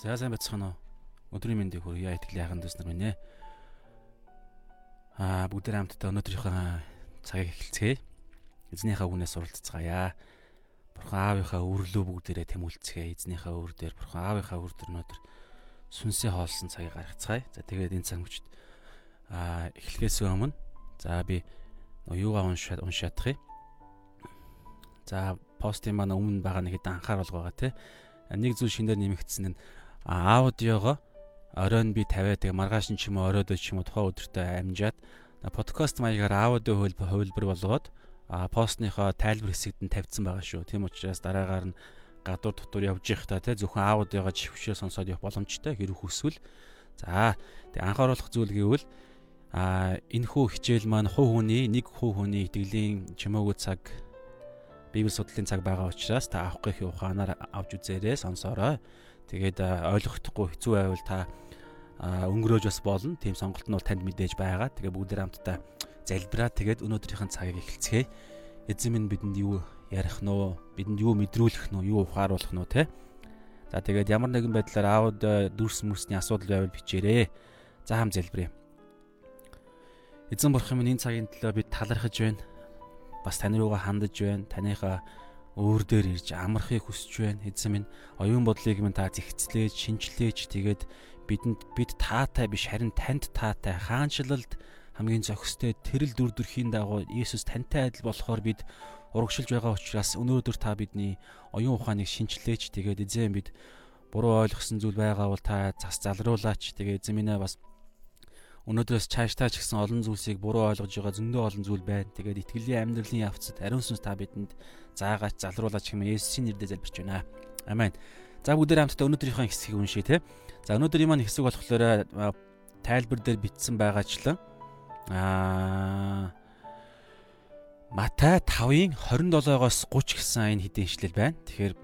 За сайн бацхан уу. Өдрийн мэндийг хүргье итгэлийн хаан дүүс нар минь ээ. Аа бүгд хамтдаа өнөөдрийнхөө цагийг эхэлцгээе. Эзнийхээ үнээс суралцгаая. Бурхан аавынхаа үрлөө бүгдээрээ тэмүүлцгээе. Эзнийхээ үр дээр Бурхан аавынхаа үр дээр өнөөдөр сүнсээ хоолсон цагийг гаргацгаая. За тэгээд энэ цаг мөчд аа эхлэхээс өмнө за би юугаа уншаад уншаадах юм. За постын маань өмнө байгаа нэг хэдэн анхаарал байгаа те. Нэг зүйл шинээр нэмэгдсэн нь аудиого оройн би тавиад тэгээ маргааш нь ч юм уу оройд ч юм уу тухайн өдөртөө амжаад подкаст маягаар аудио хувилбар болгоод а постныхоо тайлбар хэсэгт нь тавьсан байгаа шүү. Тийм учраас дараагаар нь гадуур дотор явж та тий зөвхөн аудиогоо жившээ сонсоод явах боломжтой хэрэг хүсвэл за тэг анхааруулах зүйл гэвэл а энэ хүү хичээл маань хуу хүний нэг хуу хүний итгэлийн чимээгүй цаг библи судлалын цаг байгаа учраас та авах гэх ухаанаар авч үзээрэй сонсоорой. Тэгээд ойлгохдохгүй хэцүү байвал та өнгөрөөж бас болно. Тим сонголт нь бол танд мэдээж байгаа. Тэгээ бүгдээр хамтдаа залбираа тэгээд өнөөдрийнхэн цагийг эхэлцгээе. Эзэн минь бидэнд юу ярих нь уу? Бидэнд юу мэдрүүлэх нь уу? Юу ухааруулах нь уу те? За тэгээд ямар нэгэн байдлаар аауд дүрс мөрсний асуудал байвал бичээрэй. За хам залбирая. Эзэн бурхан минь энэ цагийн төлөө бид талархаж байна. Бас тань руугаа хандаж байна. Таныхаа өөр дээр ирж амархыг хүсэж байна. Эзэн минь оюун бодлыг минь та зэгцлээж, шинчлээж тэгээд бидэнд бид таатай биш харин танд таатай хаанчлалд хамгийн зохистой тэрэл дүр төрхийн дагуу Иесус тантай адил болохоор бид урагшилж байгаа учраас өнөөдөр та бидний оюун ухааныг шинчлээж тэгээд эзэн бид буруу ойлгосон зүйл байгаа бол та зас залруулаач тэгээд эзэн минь бас өнөөдрөөс цаашдаа ч гэсэн олон зүйлсийг буруу ойлгож байгаа зөндөө олон зүйл байна. Тэгээд итгэлийн амьдралын явцад ариун сүнс та бидэнд заагаач залруулаач хэмээн Есүсийн нэрээр залбирч байна. Амен. За бүгдээ хамтдаа өнөөдрийнхөө хэсгийг уншъя те. За өнөөдрийн маань хэсэг болохоор тайлбар дээр бичсэн байгаачлан аа Матай 5-ын 27-оос 30 гэсэн энэ хэдийн ишлэл байна. Тэгэхээр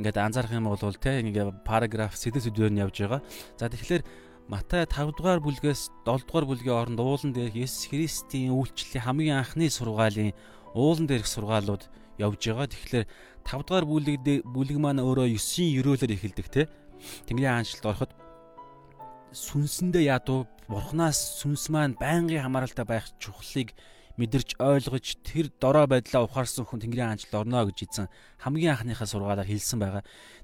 ингээд анзаарах юм бол те ингээд параграф сэдв сэдвээр нь явж байгаа. За тэгэхээр Матай 5 дугаар бүлгээс 7 дугаар бүлгийн оронд уулан дээрх Есүс Христийн үйлчлэлийн хамгийн анхны сургаалын уулан дээрх сургаалууд явж байгаа. Тэгэхээр 5 дугаар бүлэг бүлэг маань өөрөө 9-ийн өрөөлөөр эхэлдэг те. Тэнгэрийн хаанчлалд ороход сүнсэндээ ядуу бурхнаас сүнс маань байнгын хамааралтай байх чухлыг мэдэрч ойлгож тэр дорой байдлаа ухаарсан хүн Тэнгэрийн хаанчлалд орно гэж хэлсэн хамгийн анхныхаа сургаалаар хэлсэн байгаа.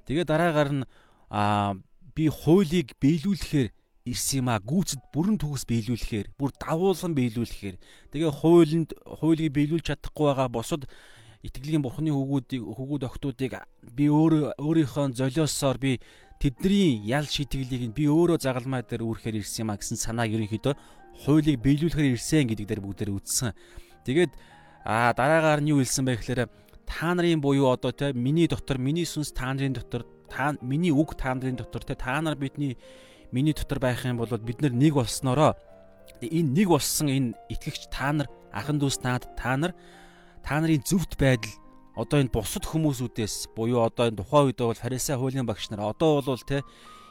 Тэгээ дараагаар нь аа би хуулийг биелүүлэхээр ирсэн юм а гүйцэд бүрэн төгс биелүүлэхээр бүр давуулан биелүүлэхээр тэгээ хуулинд хуулийг биелүүлж чадахгүй байгаа бусад итгэлийн бурхны хөгүүдийг хөгүүд охтуудыг би өөрөө өөрийнхөө золиосоор би тэдний ял шитгэлийг би өөрөө загалмай дээр үүрхээр ирсэн юм а гэсэн санааг ерөнхийдөө хуулийг биелүүлэхээр ирсэн гэдэг дээр бүгдээр үздсэн. Тэгээд а дараагаар нь юу хэлсэн бэ гэхээр та нарын буюу одоо те миний дотор миний сүнс та нарын дотор та миний үг та нарын дотор те та нар бидний миний дотор байх юм бол бид нэг болсноороо энэ нэг болсон энэ итгэгч та нар ахан дүүс наад та нар та нарын зөвхт байдал одоо энэ бусад хүмүүсүүдээс буюу одоо энэ тухайн үед бол фарисей хуулийн багш нар одоо бол те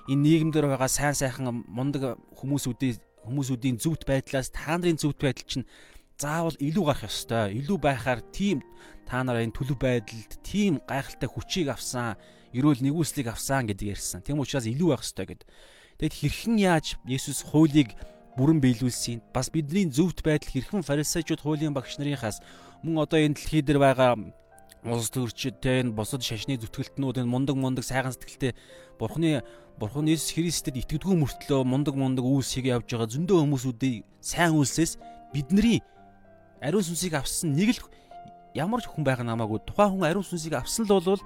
энэ нийгэмдэр байгаа сайн сайхан мундаг хүмүүсүүдийн хүмүүсүүдийн зөвхт байдлаас та нарын зөвхт байдал чинь заавал илүү гарах ёстой. Илүү байхаар тийм та нараа энэ төлөв байдалд тийм гайхалтай хүчийг авсан, эрүүл нэгүслийг авсан гэдэг ярьсан. Тийм учраас илүү байх ёстой гэдэг. Тэгэд хэрхэн яаж Есүс хуулийг бүрэн биелүүлсэн бас бидний зөвхт байдал хэрхэн фарисеучуд хуулийн багш нарынхаас мөн одоо энэ дэлхий дээр байгаа улс төрчид те энэ бусад шашны зүтгэлтнүүд энэ мундаг мундаг сайхан сэтгэлтэй бурхны бурхан Иесус Христэд итгэдэггүй мөртлөө мундаг мундаг үйлсийг явж байгаа зөндөө хүмүүсүүдийн сайн үйлсээс бидний ариун сүнсийг авсан нэг л ямар ч хүн байх намаагүй. Тухайн хүн ариун сүнсийг авсан л бол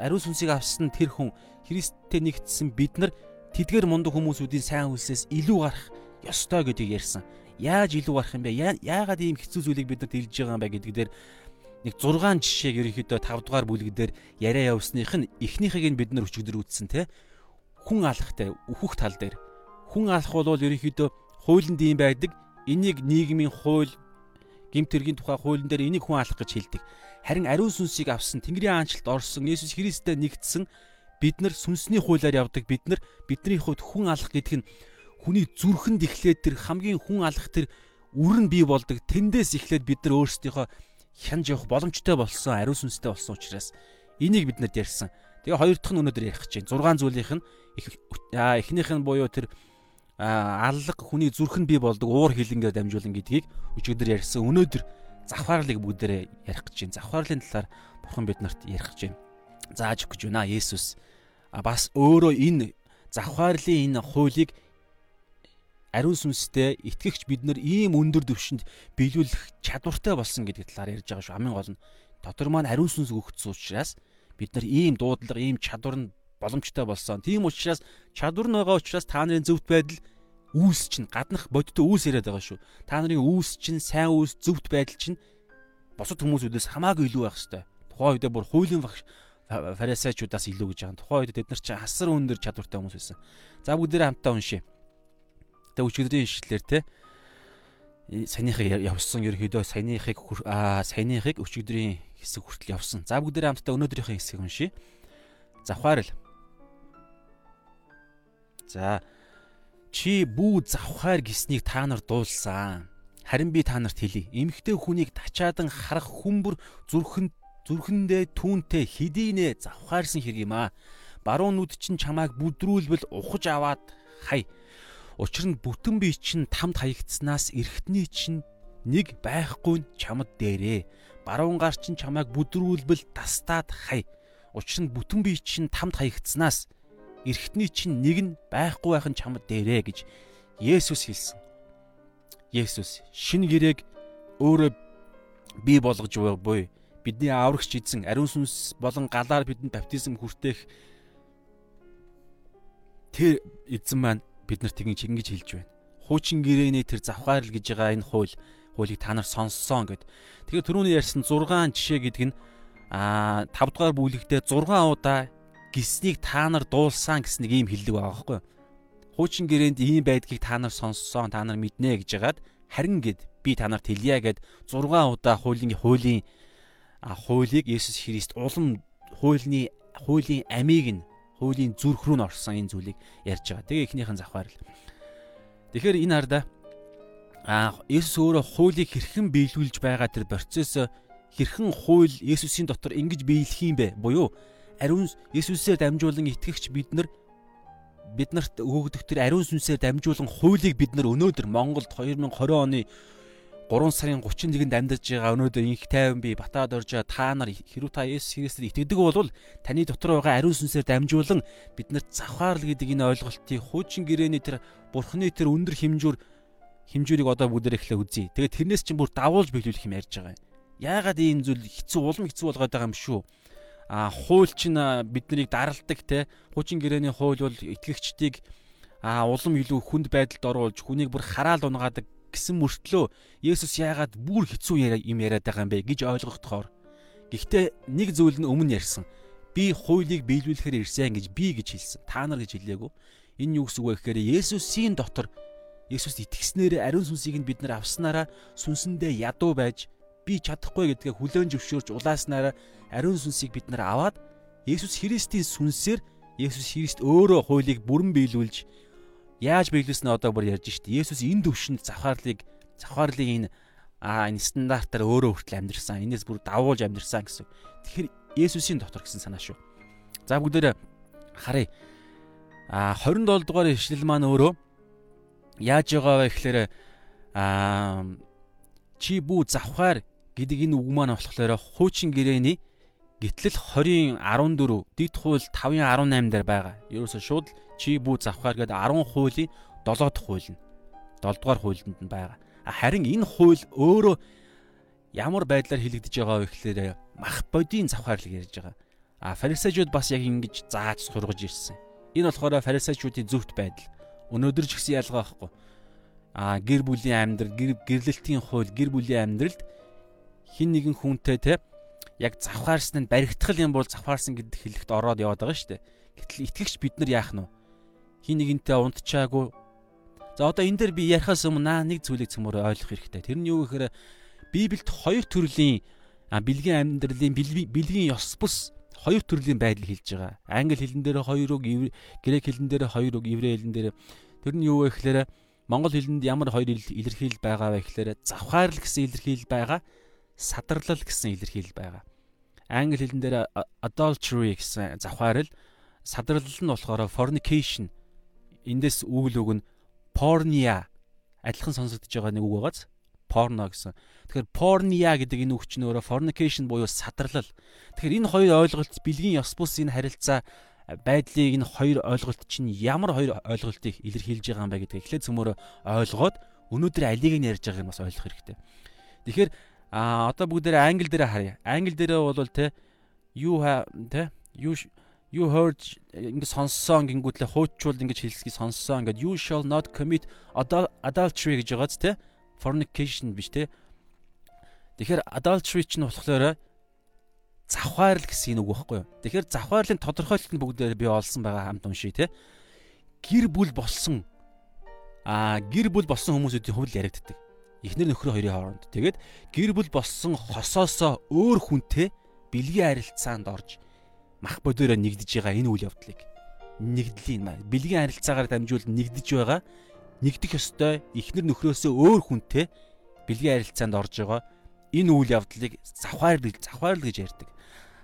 ариун сүнсийг авсан тэр хүн Христтэй нэгдсэн бид нар тэдгээр мундаг хүмүүсүүдийн сайн үйлсээс илүү гарах ёстой гэдгийг ярьсан. Яаж илүү гарах юм бэ? Яагаад ийм хэцүү зүйлийг бид нарт хэлж байгаа юм бэ гэдэг дээр нэг 6 жишээг ерөнхийдөө 5 дугаар бүлэг дээр яриа явсных нь эхнийхийг нь бид нар өчигдөр үтсэн те. Хүн алахтай өөхөх тал дээр. Хүн алах бол ерөнхийдөө хуулинд ийм байдаг. Энийг нийгмийн хууль гимтэргийн тухай хуулийн дээр энийг хүн алах гэж хэлдэг. Харин ариун сүнсийг авсан Тэнгэрийн аанчлалд орсон Есүс Христтэй нэгдсэн бид нар сүнсний хуулиар явдаг бид нар бидний хувьд хүн алах гэдэг нь хүний зүрхэнд эхлээд тэр хамгийн хүн алах тэр үр нь бий болдог тэндээс эхлээд бид нар өөрсдийнхөө хянж явах боломжтой болсон ариун сүнстэй болсон учраас энийг бид нарт ярьсан. Тэгээ хоёр дахь нь өнөөдөр ярих гэж байна. 6 зүйлийнх нь эхнийх нь буюу тэр аллаг хүний зүрх нь бий болдог уур хилэнгээр дамжуулан гэдгийг өчигдөр ярьсан. Өнөөдөр завхаарлыг бүгдээрээ ярих гэж байна. Завхаарлын талаар бурхан биднэрт ярих гэж байна. Зааж өгч байна Есүс. Бас өөрөө энэ завхаарлын энэ хуулийг ариун сүнстэй итгэгч бид нар ийм өндөр түвшинд биелүүлэх чадвартай болсон гэдэг талаар ярьж байгаа шүү. Хамгийн гол нь дотор маань ариун сүнс өгөгдсөн учраас бид нар ийм дуудлага, ийм чадвар нь боломжтой болсон. Тийм учраас чадвар нь байгаа учраас та нарын зөвхт байдал үүс чинь гаднах бодиттой үүс яриад байгаа шүү. Та нарын үүс чинь сайн үүс, зөвхт байдал чинь бусад хүмүүсүүдээс хамаагүй илүү байх хэвээр. Тухайн үедээ бүр хуулийн багш фарисеучудаас илүү гэж байгаа. Тухайн үед тэд нар чинь хасар өндөр чадвартай хүмүүс байсан. За бүгдээрээ хамтдаа уншъя. Тэгээ өчигдрийн ишлэлээр те саяныхыг явсан ерөөдөө саяныхыг аа саяныхыг өчигдрийн хэсэг хүртэл явсан. За бүгдээрээ хамтдаа өнөөдрийнхээ хэсгийг уншъя. Завхаарл. За чи бүү завхаар гиснийг та нар дуулсан. Харин би та нарт хэлье. Эмхтэй хүнийг тачаадан харах хүмбэр зүрхэнд зүрхэндээ түүнтэй хэдийнэ завхаарсан хэрэг юм аа. Баруун нүд чинь чамайг бүдрүүлбэл ухаж аваад хай Учир нь бүтэн бие чинь тамд хаягдсанаас эргэтний чинь нэг байхгүй нь чамд дээрээ. Баруун гар чинь чамайг бүдрүүлбэл тастаад хай. Учир нь бүтэн бие чинь тамд хаягдсанаас эргэтний чинь нэг нь байхгүй байх нь чамд дээрээ гэж Есүс хэлсэн. Есүс шин гэрээг өөрөө бий болгож буй бидний аврагч эзэн ариун сүнс болон галаар бидэнд баптизм хүртээх тэр эзэн маань бид нарт тэгж ингэж хэлж байна. Хуучин гэрээний тэр завхаарл гэж байгаа энэ хууль хуулийг та нар сонссон гэд. Тэгэхээр түрүүний ярьсан 6 жишээ гэдэг нь аа 5 дугаар бүлэгтээ 6 удаа гиснийг та нар дуулсан гэсэн нэг ийм хэллэг байгаа байхгүй юу? Хуучин гэрээнд ийм байдгийг та нар сонссон, та нар мэднэ гэж яагаад харин гэд би та нарт хэлье гэд 6 удаа хуулийн хуулийн хуулийг Есүс Христ улам хуулийн хуулийн амийг нь хуулийн зүрх рүү н орсон энэ зүйлийг ярьж байгаа. Тэгээ эхнийх нь завхаарл. Тэгэхээр энэ хардаа а Есүс өөрөө хуулийг хэрхэн биелүүлж байгаа тэр процесс хэрхэн хууль Есүсийн дотор ингэж биелэх юм бэ? Буюу ариун Есүсээр дамжуулан итгэгч бид нар биднэрт өгөгдөх тэр ариун сүнсээр дамжуулан хуулийг бид нар өнөөдөр Монголд 2020 оны 3 сарын 31-нд амьдарч байгаа өнөөдөр инх тайван би батаад орж та нар хэрүү та Есүс Христэд итгэдэг бол таны дотор байгаа ариун сүнсээр дамжуулан биднэрт завхаарл гэдэг энэ ойлголтыг хуучин гэрээний тэр бурхны тэр өндөр хэмжүүр хэмжүүрийг одоо бүгдээр эхлээ үзье. Тэгээд тэрнээс чинь бүр давуулж биелүүлэх юм ярьж байгаа юм. Яагаад ийм зүйл хэцүү улам хэцүү болгоод байгаа юм шүү. А хууль чинь биднийг даралдаг те хуучин гэрээний хууль бол итгэгчдийг а улам илүү хүнд байдалд оруулж хүнийг бүр хараал унгаадаг гэсэн мөртлөө Есүс яагаад бүр хэцүү юм яриад байгаа юм бэ гэж ойлгохдохоор гэхдээ нэг зүйл нь өмнө ярьсан. Би хуулийг биелүүлэхээр ирсэн гэж би гэж хэлсэн. Та нар гэж хэлээгүй. Энэ юу гэсэн үг вэ гэхээр Есүсийн дотор Есүст итгэснээр ариун сүнсийг нь бид нар авснараа сүнсэндээ ядуу байж би чадахгүй гэдгээ хүлээн зөвшөөрч улааснараа ариун сүнсийг бид нар аваад Есүс Христийн сүнсээр Есүс Христ өөрөө хуулийг бүрэн биелүүлж Яаж биелүүлснэ одоо бүр ярьж штэ. Есүс энэ төвшөнд завхаарлыг завхаарлын энэ аа энэ стандартаар өөрөө хүртэл амьдрсан. Энээс бүр давуулж амьдрсан гэсэн. Тэгэхээр Есүсийн дотор гэсэн санаа шүү. За бүгдээрээ харъя. А 27 дугаар ишлэл маань өөрөө яаж байгаа вэ гэхээр а чи бүү завхаар гэдэг энэ үг маань болохоор хуучин гэрээний гитлэл 20-ын 14 дид хууль 5-ын 18 дээр байгаа. Ерөөсө шууд чи бүү завхаар гэдэг 10 хуулийн 7 дахь хууль нь 7 дугаар хуулинд нь байгаа. Харин энэ хууль өөрөө ямар байдлаар хилэгдэж байгаа вэ гэхээр мах бодийн завхаарлыг ярьж байгаа. А фарисеучуд бас яг ингэж зааж сургаж ирсэн. Энэ болохоор фарисеучуудын зөвхт байдал. Өнөөдөр ч гэсэн ялгаа байхгүй. А гэр бүлийн амьдрал, гэр гэрлэлтийн хууль, гэр бүлийн амьдралд хин нэгэн хүнтэй те яг завхаарсан нь баригдтал юм бол завхаарсан гэдэг хэлэхт ороод яваад байгаа шүү дээ. Гэтэл итгэгч бид нар яах нь вэ? Хин нэгэнтэй унтчаагүй. За одоо энэ дээр би ярихаас өмнө нэг зүйлийг цөмөр ойлгох хэрэгтэй. Тэр нь юу гэхээр Библиэд хоёр төрлийн бэлгийн амьдралын бэлгийн ёс бус хоёр төрлийн байдал хэлж байгаа. Англи хэлэн дээр хоёр үг, грек хэлэн дээр хоёр үг, еврей хэлэн дээр тэр нь юу вэ гэхээр монгол хэлэнд ямар хоёр илэрхийлэл байгаа вэ гэхээр завхаарл гэсэн илэрхийлэл байгаа, садарлал гэсэн илэрхийлэл байгаа. англи хэлэн дээр adultery гэсэн завхаарл садрал нь болохоор fornication эндээс үгэл үг нь pornia адилхан сонсогдож байгаа нэг үг байгааз porno гэсэн. Тэгэхээр pornia гэдэг энэ үг чинь өөрөө fornication буюу садарлал. Тэгэхээр энэ хоёр ойлголт бэлгийн ёс бус энэ харилцаа байдлыг энэ хоёр ойлголт чинь ямар хоёр ойлголтыг илэрхийлж байгаа юм бэ гэдгийг эхлээд цөмөрө ойлгоод өнөөдөр алиг нь ярьж байгааг нь бас ойлгох хэрэгтэй. Тэгэхээр а одоо бүгдээрээ англи дээр харъя. Англи дээр бол те you have те you you heard ингэ сонссон гингүүтлээ хуучвал ингэж хэлсгийг сонссон. Ингээд you shall not commit adultery гэж байгааз те fornication биш те. Тэгэхээр adultery чинь болохоор завхаарл гэсэн үг байхгүй юу. Тэгэхээр завхаарлын тодорхойлолт нь бүгдээр би олсон байгаа хамт уншия те. Гэр бүл болсон аа гэр бүл болсон хүмүүсийн хувьд яригддаг. Эхнэр нөхрөө хоёрын хооронд. Тэгээд гэр бүл болсон хосоосоо өөр хүнтэй бэлгийн харилцаанд орж мах бодороо нэгдэж байгаа энэ үйл явдлыг. Нэгдлийн бэлгийн харилцаагаар дамжуул нэгдэж байгаа. Нэгдэх ёстой. Эхнэр нөхрөөсөө өөр хүнтэй бэлгийн харилцаанд орж байгаа. Энэ үйл явдлыг завхаар завхаарлал гэж ярьдаг.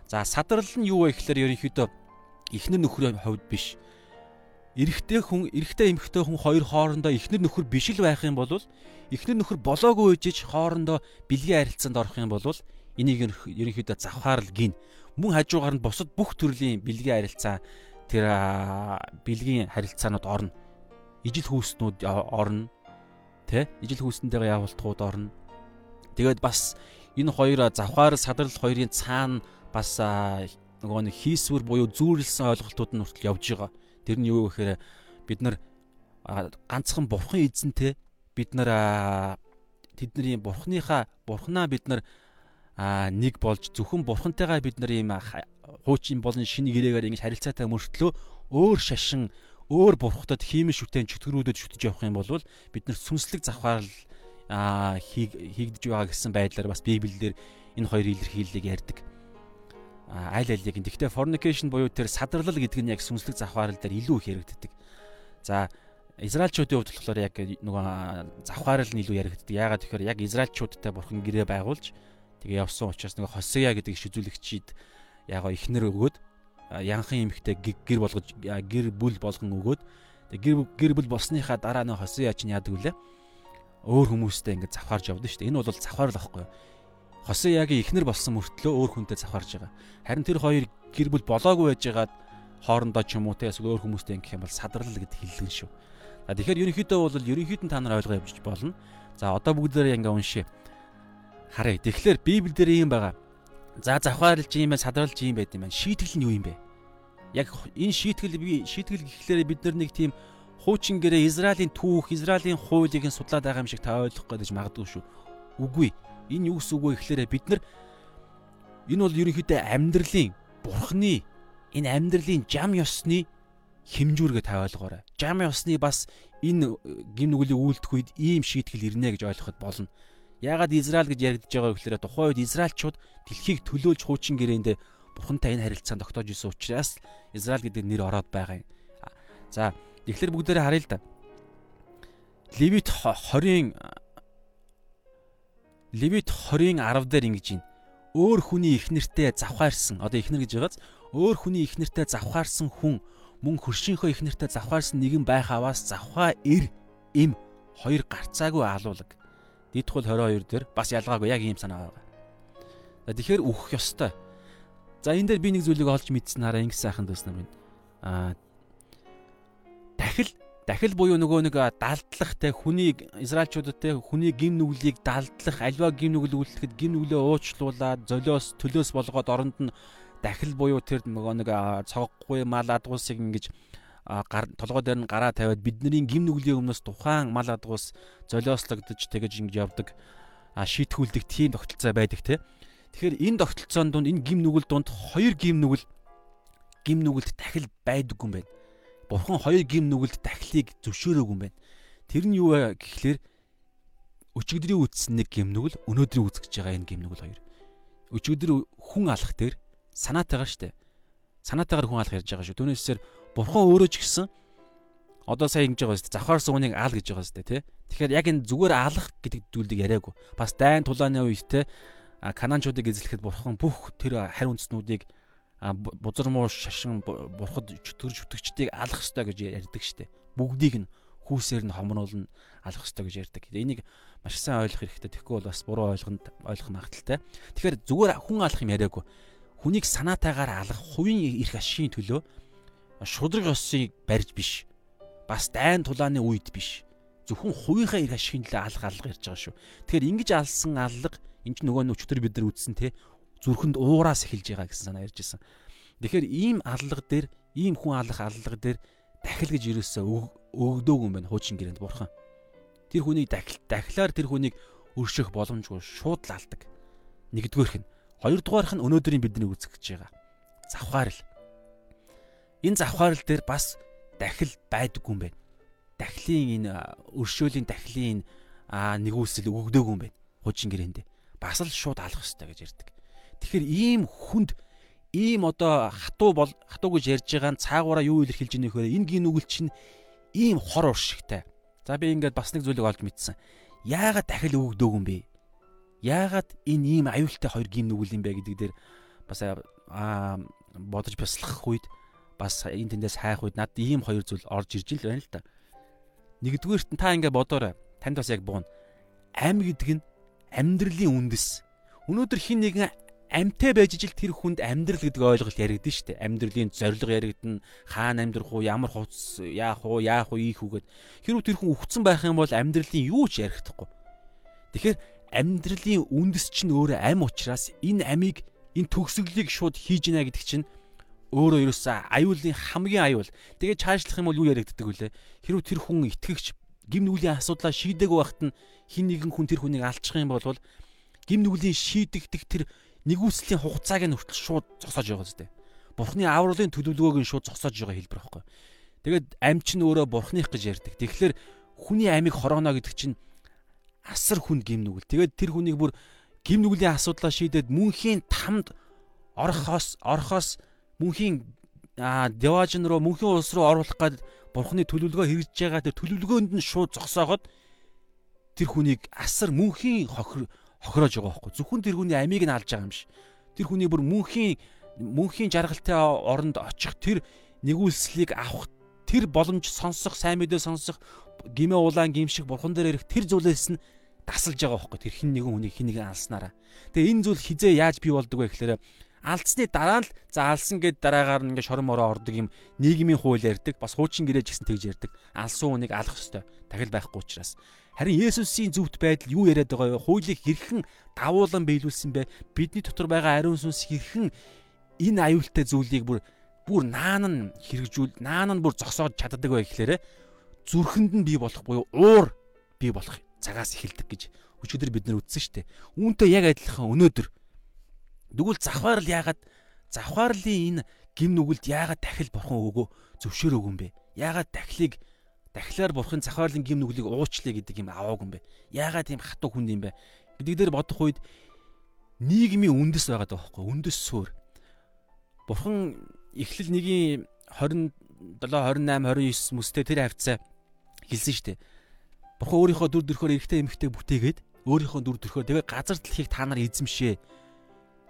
За садрал нь юу вэ гэхээр ерөнхийдөө эхнэр нөхрийн хувьд биш. Эрэгтэй хүн, эрэгтэй эмэгтэй хүн хоёр хоорондоо эхнэр нөхөр биш л байх юм бол эхнэр нөхөр болоогүй үжиж хоорондоо бэлгийн харилцаанд орох юм бол энийг ерөнхийдөө завхаарлал гин мөн хажуугаар нь бусад бүх төрлийн бэлгийн харилцаа тэр бэлгийн харилцаанууд орно. Ижил хүүснүүд орно. Тэ? Ижил хүүснтэйгээ явуултгууд орно. Тэгээд бас энэ хоёр завхаар садрал хоёрын цаана бас нөгөө нэг хийсвэр буюу зүүрлсэн ойлголтууд нь хүртэл явж байгаа. Тэр нь юу гэхээр бид нар ганцхан бурхан эзэнтэй бид нар тэдний бурханыхаа бурханаа бид нар а нэг болж зөвхөн бурхантайгаа бид нар ийм хуучин болон шинэ гэрээгээр ингэж харилцаатай мөртлөө өөр шашин өөр бурхтад хиймэл шүтэн чөтгөрүүдэд шүтэж явах юм бол бид нар сүнслэг завхаарл хийгдэж байгаа гэсэн байдлаар бас библиэлд энэ хоёр илэрхийллийг ярьдаг. Аль алийг. Гэхдээ fornication буюу тэр садарлал гэдэг нь яг сүнслэг завхаарл дээр илүү их яригддаг. За Израильчуудын хувьд болохоор яг нөгөө завхаарл нь илүү яригддаг. Яагаад тэгэхээр яг израильчуудтай бурхан гэрээ байгуулж Тэгээ явсан учраас нэг Хосея гэдэг шизүүлэгчид яг ихнэр өгөөд янхан эмхтэй гэр болгож гэр бүл болгон өгөөд гэр гэр бүл болсныхаа дараа нэг Хосея чинь яадаг вүлээ өөр хүмүүстэй ингээд завхаарж явдсан шүү дээ. Энэ бол завхаар л байхгүй юу? Хосеягийн ихнэр болсон мөртлөө өөр хүнтэй завхаарж байгаа. Харин тэр хоёр гэр бүл болоогүй байжгаад хоорондоо ч юм уу те эсвэл өөр хүмүүстэй ингэх юм бол садрал гэд хэллэгэн шүү. За тэгэхээр ерөнхийдөө бол ерөнхийдөө та нар ойлгоо явж болно. За одоо бүгдээрээ ингээ уншия. Харъя. Тэгэхээр Библи дээр ийм байгаа. За завхаарлж юм байна, садруулж юм байт юм байна. Шийтгэл нь юу юм бэ? Яг энэ шийтгэл би шийтгэл гэхлээр бид нар нэг тийм хуучин гэрээ Израилийн түүх, Израилийн хуулийг нь судлаад байгаа юм шиг та ойлгох гэж магадгүй шүү. Үгүй. Энэ юу гэсэн үг вэ гэхлээр бид нар энэ бол ерөнхийдөө амьдралын бурхны энэ амьдралын жам ёсны хэмжүүргээ та ойлгоорой. Жам ёсны бас энэ гин нүглийн үйлдэх үед ийм шийтгэл ирнэ гэж ойлгоход болно. Яагаад Израиль гэж яригдж байгаа вэ гэхээр тухайн үед Израильчууд дэлхийг төлөөлж хуучин гэрээндээ Бурхантай энэ харилцаанд тогтоож исэн учраас Израиль гэдэг нэр ороод байгаа юм. За тэгэхээр бүгдээрээ харъя л да. Левит 20-ын Левит 20-ын 10 дээр ингэж байна. Өөр хүний их нэртэй завхаарсан. Одоо их нэр гэж байгааз өөр хүний их нэртэй завхаарсан хүн мөн хөршийнхөө их нэртэй завхаарсан нэгэн байх аваас завхаа эр им хоёр гарцаагүй алуулаг. Дид хул 22 дээр бас ялгаагүй яг ийм санаа байгаа. За тэгэхээр үхэх ёстой. За энэ дээр би нэг зүйлийг олж мэдсэн хараа ингэ сайхан дүүснэ минь. Аа дахил дахил буюу нөгөө нэг далдлах те хүний израилчуудад те хүний гим нүглийг далдлах альва гим нүгэл үлдэхэд гим нүглээ уучлуулад золиос төлөөс болгоод оронд нь дахил буюу тэр нөгөө нэг цоггүй мал адгуусыг ингэж толгой дээр нь гараа тавиад бидний гим нүглийн өмнөөс тухайн мал адгуус золиослогдож тэгэж ингэж явдаг шийтгүүлдэг тийм тогтолцоо байдаг те. Тэгэхээр энэ тогтолцоонд дунд энэ гим нүгэл дунд хоёр гим нүгэл гим нүгэлд дахил байдаггүй юм байна. Бурхан хоёр гим нүгэлд дахлыг зөвшөөрөөгүй юм байна. Тэр нь юу вэ гэхлээр өчигдрийн үтсэн нэг гим нүгэл өнөөдрийн үзэж байгаа энэ гим нүгэл хоёр. Өчигдөр хүн алах дээр санаатайгаар штэ. Санаатайгаар хүн алах ярьж байгаа шүү. Түүнээсээр Бурхан өөрөө ч гэсэн одоо сая ингэж байгаа шүү дээ. Завхаарсан хүнийг аал гэж байгаа шүү дээ, тий. Тэгэхээр яг энэ зүгээр аалах гэдэг зүйлийг яриаггүй. Бас дайн тулааны үед те кананчуудыг эзлэхэд бурхан бүх тэр харь үндэснүүдийг бузар муу шашин бурхад чөтгөр чөтгчдийг алах ёстой гэж ярьдаг штэ. Бүгдийг нь хүүсээр нь хомруулна алах ёстой гэж ярьдаг. Энийг маш сайн ойлгох хэрэгтэй. Тэгэхгүй бол бас буруу ойлгонд ойлгох магадaltaй. Тэгэхээр зүгээр хүн алах юм яриаггүй. Хүнийг санаатайгаар алах хувийн эрх ашигын төлөө шудраг ёсыг барьж биш. Бас дайн тулааны үед биш. Зөвхөн хувийнхаа эрх ашигын төлөө алга алга ярьж байгаа шүү. Тэгэхээр ингэж алсан алга энэ ч нөгөө нүчтөр бид нар үтсэн те зүрхэнд уураас эхэлж байгаа гэсэн санаа ярьж исэн. Тэгэхээр ийм алга дээр ийм хүн алах алга дээр дахил гэж ерөөсөө өгдөөг юм байна хуучин гэрээнд бурхан. Тэр хүнийг дахил дахилаар тэр хүнийг өршөх боломжгүй шууд лалдаг. Нэгдүгээрх нь. Хоёрдугаарх нь өнөөдрийн бидний үзэх гэж байгаа. Завхаарл. Энэ завхаарл дээр бас дахил байдаггүй юм байна. Дахлын энэ өршөөлийн дахлын нэгүсэл өгдөөгүй юм байна. Хуучин гэрээндээ. Бас л шууд алах хэрэгтэй гэж ярьдаг. Тэгэхээр ийм хүнд ийм одоо хатуу бол хатуу гэж ярьж байгаа нь цаагаараа юу илэрхийлж байгаа нөхөр энэ гин үгэл чинь ийм хор уршигтай. За би ингээд бас нэг зүйлийг олж мэдсэн. Яагаад дахил өгдөөг юм бэ? Яагаад энэ ийм аюултай хоёр гим нүгэл юм бэ гэдэг дээр бас аа бодож бяслах үед бас энэ тэндээс хайх үед над ийм хоёр зүйл орж ирж л байна л да. Нэгдүгээрт нь та ингээд бодоорой. Танд бас яг бугна. Ам гэдэг нь амьдралын үндэс. Өнөөдөр хин нэгэн амьтай байж ижил тэр хүнд амьдрал гэдэг ойлголт яригдэн штэ. Амьдралын зорилго яригдана. Хаана амьдрах уу, ямар хувцс яах уу, яах уу, ийх үгээд. Хэрвээ тэр хүн өвцөн байх юм бол амьдралын юу ч ярихдаггүй. Тэгэхээр амьдралын үндэс чинь өөрөө ам учраас энэ амийг энэ төгсгөлийг шууд хийж гинэ гэдэг чинь өөрөө ерөөсөө аюулын хамгийн аюул. Тэгээд чаашлах юм бол юу яригддаг вүлээ? Хэрвээ тэр хүн итгэгч гим нүглийн асуудлаа шийдэг байхад нь хин нэгэн хүн тэр хүнийг алчих юм бол гим нүглийн шийдэгдэх тэр нэгүслийн хугацааг нь хүртэл шууд зогсоож байгаа зү. Бурхны авралын төлөвлөгөөг нь шууд зогсоож байгаа хэлбэр байхгүй. Тэгээд амьч нь өөрөө бурхных гэж ярьдаг. Тэгэхээр хүний амийг хорооно гэдэг чинь асар хүнд гим нүгэл. Тэгээд тэр хүнийг бүр гим нүглийн асуудлаа шийдээд мөнхийн тамд орохоос орохоос мөнхийн деважн руу мөнхийн улс руу оруулах гээд бурхны төлөвлөгөө хэрэгжиж байгаа тэр төлөвлөгөөнд нь шууд зогсооход тэр хүнийг асар мөнхийн хохир хохироож байгаа байхгүй. Зөвхөн тэр хүний амийг нь алж байгаа юм биш. Тэр хүний бүр мөнхийн мөнхийн жаргалтай оронд очих тэр нэгүүлслийг авах тэр боломж сонсох, сайн мэдээ сонсох, гимээ улаан гимших бурхан дээр ирэх тэр зүйлээс нь дасалж байгаа байхгүй. Тэр хин нэгэн хүнийг хин нэгэн алснараа. Тэгээ энэ зүйл хизээ яаж бий болдог вэ гэхээр алдсны дараа л за алсан гэд дараагаар нь ингээ шорон мороо ордог юм нийгмийн хууль ярьдаг бас хуучин гэрээ гэсэн тэгж ярьдаг алсан хүнийг алах ёстой дахил байхгүй учраас Харин Есүсийн зөвхт байдал юу яриад байгаа вэ? Хуулийг хэрхэн давуулан биелүүлсэн бэ? Бидний дотор байгаа ариун сүнс хэрхэн энэ аюултай зүйлийг бүр бүр наан нь хэрэгжүүл, наан нь бүр зогсоож чаддаг вэ гэхээр зүрхэнд нь бий болох буюу уур бий болох цагаас эхэлдэг гэж өчигдөр бид нар үздэн штэ. Үүнтэй яг адилхан өнөөдөр Тэгвэл завхаарл яагаад завхаарлын энэ гим нүгэлд яагаад дахил бурхан өгөө зөвшөөрөөг юм бэ? Яагаад дахлыг дахлаар бурхын захаарлын гим нүглийг уучлаа гэдэг юм аваагүй юм бэ? Яагаад тийм хатуу хүн юм бэ? гэдэг дээр бодох үед нийгмийн үндэс байгаа даахгүй үндэс суурь. Бурхан эхлэл 1-ийн 27 28 29 мүстэй тэр хавцаа хэлсэн шүү дээ. Бурхан өөрийнхөө дүр төрхөөр эрэгтэй эмэгтэй бүтээгээд өөрийнхөө дүр төрхөөр тэгээ газар дэлхийг та нар эзэмшээ.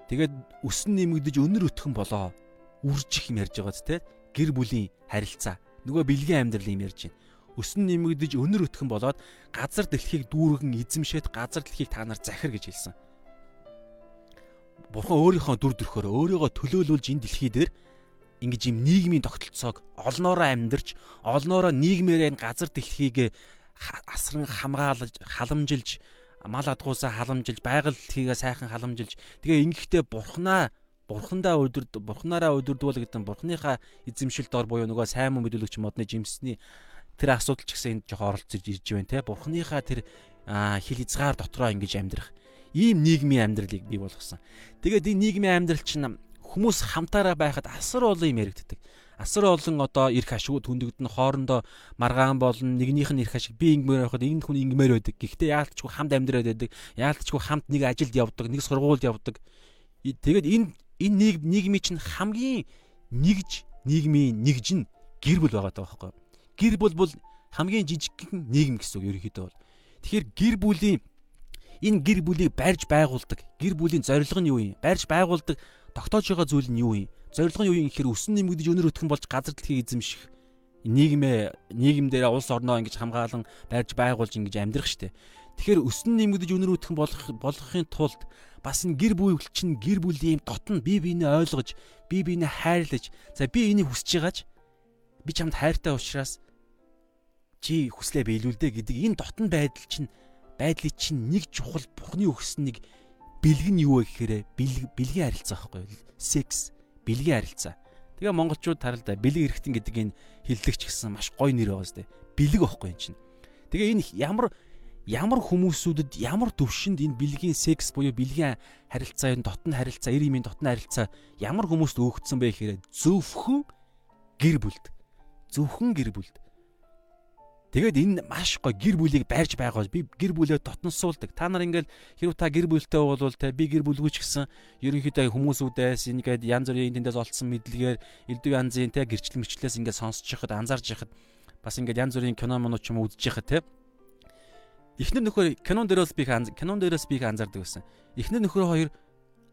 Тэгээд өсөн нэмэгдэж өнөр өтгөн болоо. Үржих юм ярьж байгаа ч те гэр бүлийн харилцаа. Нөгөө бэлгийн амьдрал юм ярьж байна өсөн нэмэгдэж өнөр өтгөн болоод газар дэлхийг дүүргэн эзэмшээд газар дэлхийг та нар захир гэж хэлсэн. Бурхан өөрийнхөө дүр төрхөөр өөрийгөө төлөөлүүлж энэ дэлхий дээр ингэж юм нийгмийн тогтолцоог олноороо амьдарч олноороо нийгмээрээ газар дэлхийг асран хамгаалж халамжилж мал адгуусаа халамжилж байгаль дэлхийгээ сайхан халамжилж тэгээ ингэхдээ бурхнаа бурхандаа өдөрд бурхнаараа өдөрдүүл гэдэг нь бурхныхаа эзэмшилд ор буюу нөгөө сайн мөн мэдүүлэгч модны жимсний тэр асуудал ч гэсэн энд жоохон оролцож ирж байна те бурхныхаа тэр хил хязгаар дотроо ингэж амьдрах ийм нийгмийн амьдралыг бий болгосон. Тэгээд энэ нийгмийн амьдрал чинь хүмүүс хамтаараа байхад асар олон юм яригддаг. Асар олон одоо эрх ашигуд хөндөгдөн хоорондоо маргаан болон нэгнийх нь эрх ашиг би ингэмээр байхад энэ хүн ингэмээр байдаг. Гэхдээ яалтчгүй хамт амьдраад байдаг. Яалтчгүй хамт нэг ажилд явдаг, нэг сургуульд явдаг. Тэгээд энэ энэ нийгмийн чинь хамгийн нэгж нийгмийн нэгж нь гэр бүл байгаа даа байхгүй гэр бүл бол хамгийн жижигхэн нийгэм гэсэн үг ерөнхийдөө бол. Тэгэхээр гэр бүлийн энэ гэр бүлийг барьж байгуулдаг. Гэр бүлийн зорилго нь юу юм? Барьж байгуулдаг тогтоож байгаа зүйл нь юу юм? Зорилго нь юу юм гэхээр өсөн нэмэгдэж өнөр өтгөн болж газар дэлхийг эзэмших. Нийгмээ нийгэм дээр улс орноо ингэж хамгаалan барьж байгуулж ингэж амьдрах штеп. Тэгэхээр өсөн нэмэгдэж өнөр өтгөн болох болгохын тулд бас энэ гэр бүл чинь гэр бүлийн дотн бие биенээ ойлгож, бие биенээ хайрлаж, за би энийг хүсэж байгаач би чамд хайртай учраас чи хүслээ биелүүлдэ гэдэг энэ дотн байдал чинь байдлыг чинь нэг чухал бурхны өгсөн нэг бэлэг нь юу вэ гэхээр бэлгийн харилцаа байхгүй секс бэлгийн харилцаа. Тэгээ монголчууд таралда бэлэг эрэхтэн гэдэг энэ хиллэгч гэсэн маш гоё нэр байгаа сте бэлэг байхгүй юм чинь. Тэгээ энэ ямар ямар хүмүүсүүдэд ямар төвшөнд энэ бэлгийн секс буюу бэлгийн харилцаа энэ дотн харилцаа эр имийн дотн харилцаа ямар хүмүүст өгөгдсөн бэ гэхээр зөвхөн гэр бүлд. Зөвхөн гэр бүлд Тэгээд энэ маш гой гэр бүлийг байрж байгаа би гэр бүлээ дотносуулдаг. Та нар ингээл хэрв та гэр бүлтэй бол те би гэр бүлгүй ч гэсэн ерөнхийдөө хүмүүсүүдээс ингээд янз бүрийн тэндээс олцсон мэдлэгээр элдв янзын те гэрчлэл мэрчлээс ингээд сонсож яхад анзаарч яхад бас ингээд янз бүрийн кино моноо ч юм үзэж яхад те Эхнэр нөхөр кинон дээрээс би кинон дээрээс би анзаардаг байсан. Эхнэр нөхөр хоёр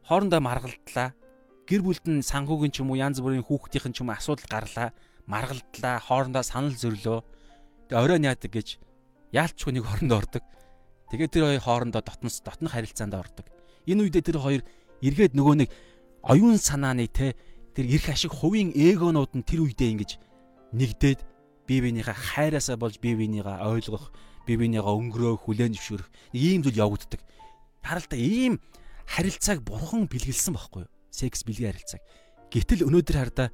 хоорондоо маргалдлаа. Гэр бүлд нь санхүүгийн ч юм уу янз бүрийн хүүхдийн ч юм уу асуудал гарлаа. Маргалдлаа, хоорондоо санал зөрлөө Тэгээ оройн яадаг гэж яалчгүй нэг хоорондоо ордог. Тэгээ тэр хоёр хоорондоо дотнос дотнох харилцаанд ордог. Энэ үедээ тэр хоёр эргээд нөгөө нэг оюун санааны те тэр эрх ашиг хувийн эгонууд нь тэр үедээ ингэж нэгдээд бие биенийхээ хайраасаа болж бие биенийгаа ойлгох, бие биенийгаа өнгөрөөх, хүлээн зөвшөөрөх ийм зүйл явагддаг. Харалта ийм харилцааг бурхан бэлгэлсэн байхгүй юу? Секс бэлгийн харилцааг. Гэтэл өнөөдөр хардаа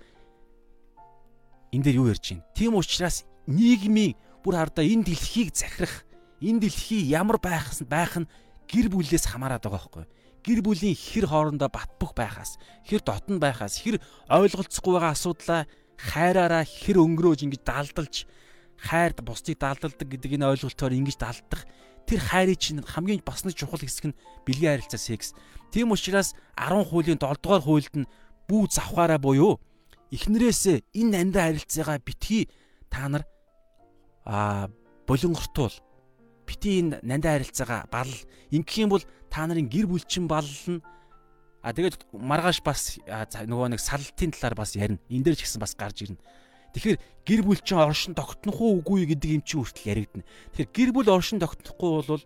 энэ дээр юу ярьж байна? Тийм учраас нийгмийн бүр хардаа энэ дэлхийг захирах энэ дэлхий ямар байх байх нь гэр бүлээс хамаарат байгаа байхгүй гэр бүлийн хэр хоорондоо батбах байхаас хэр дотн байхаас хэр ойлголцохгүй байгаа асуудлаа хайраараа хэр өнгөрөөж ингэж далдалж хайрд бусдыг далдалдаг гэдэг энэ ойлголтоор ингэж далдах тэр хайрыг чинь хамгийн бас нэг чухал хэсэг нь бэлгийн харилцаа секс. Тийм учраас 10 хуулийн 7 дугаар хуульд нь бүү завхаараа буюу эхнэрээс энэ нандаа харилцаагаа битгий та нар а болонгортуул бити энэ нандаа харилцаагаа бал. Ингэх юм бол та нарын гэр бүлчин баллна. А тэгээд маргааш бас нөгөө нэг салтын талаар бас ярина. Энэ дээр ч гэсэн бас гарч ирнэ. Тэгэхээр гэр бүлчин оршин тогтнох уу үгүй гэдэг юм чинь хүртэл яригдана тэгэхээр гэр бүл оршин тогтнохгүй бол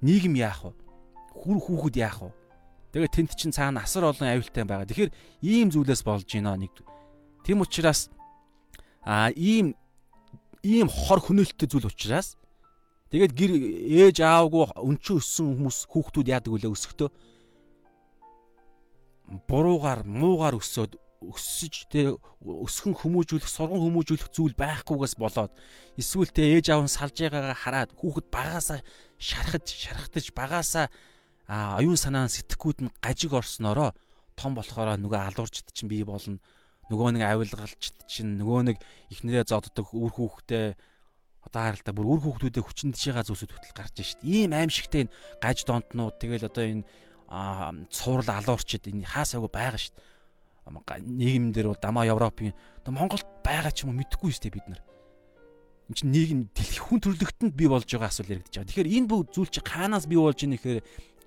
нийгэм яах вэ? Хүр хүүхэд яах вэ? Тэгээд тент чин цаана асар олон аюултай байгаа. Тэгэхээр ийм зүйлээс болж байна нэг тийм учраас а ийм ийм хор хөнөөлттэй зүйл учраас тэгээд гэр ээж аавгүй өнчөө өссөн хүмүүс хүүхдүүд яадаг вүлээ өсөхдөө? Буруугаар муугаар өсөөд өссөж тэ өсгөн хүмүүжүүлэх сурган хүмүүжүүлэх зүйл байхгүйгээс болоод эсвэл тэ ээж аав нь салж байгаагаа хараад хүүхэд багаасаа шархаж шархтаж багаасаа оюун санаа сэтгэхүйд нь гажиг орсноороо том болохоор нөгөө алуурчд чинь бий болно нөгөө нэг авилгалчд чинь нөгөө нэг ихнэрээ зоддог үр хүүхдээ одоо харалтаа бүр үр хүүхдүүдэд хүчин тишээга зүйлсүүд хөтөл гарч шít. Ийм аимшигтэй энэ гаж донтнууд тэгэл одоо энэ цуврал алуурчд энэ хаасаагүй байгаа шít. Нийгэм дээр дамаа Европын Монголд байгаа ч юм уу мэдэхгүй дээ бид нар. Энд чинь нийгэм дэлхийн хүн төрлөختөнд бий болж байгаа асуудал яригдаж байгаа. Тэгэхээр энэ бүх зүйл чи хаанаас бий болж ийнэ гэхээр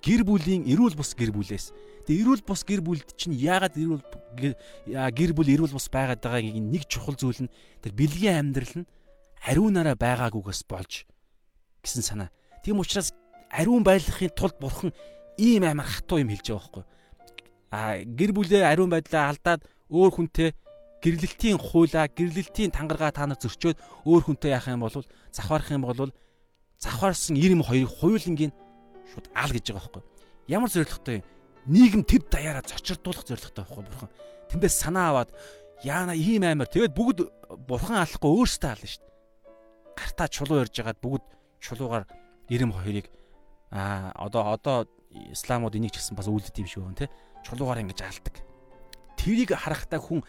гэр бүлийн эрүүл бус гэр бүлээс Тэгээ эрүүл бус гэр бүлд чинь яагаад эрүүл гэр бүл эрүүл бус байгаад байгааг нэг чухал зүйл нь тэр бэлгийн амьдрал нь ариунаараа байгаагүйгээс болж гэсэн санаа. Тийм учраас ариун байхын тулд бурхан ийм амар хатуу юм хэлж байгаа байхгүй. А гэр бүлээ ариун байдлаа алдаад өөр хүнтэй гэрлэлтийн хуулаа, гэрлэлтийн тангаргаа та нар зөрчөөд өөр хүнтэй яах юм бол завхаарах юм бол завхаарсан 92 хоёулангийн шууд аал гэж байгаа байхгүй. Ямар зоригтой юм нийгэм төв даяараа зочирдуулах зорилготой байхгүй бурхан. Тэндээс санаа аваад яана ийм аймаар тэгээд бүгд бурхан алахгүй өөрсдөө ална шүү дээ. Гартаа чулуу ярьж хагаад бүгд чулуугаар 92-ыг аа одоо одоо исламууд энийг ч гэсэн бас үлддэв юм шиг байна те. Чулуугаар ингэж алдаг. Тэрийг харахтаа хүн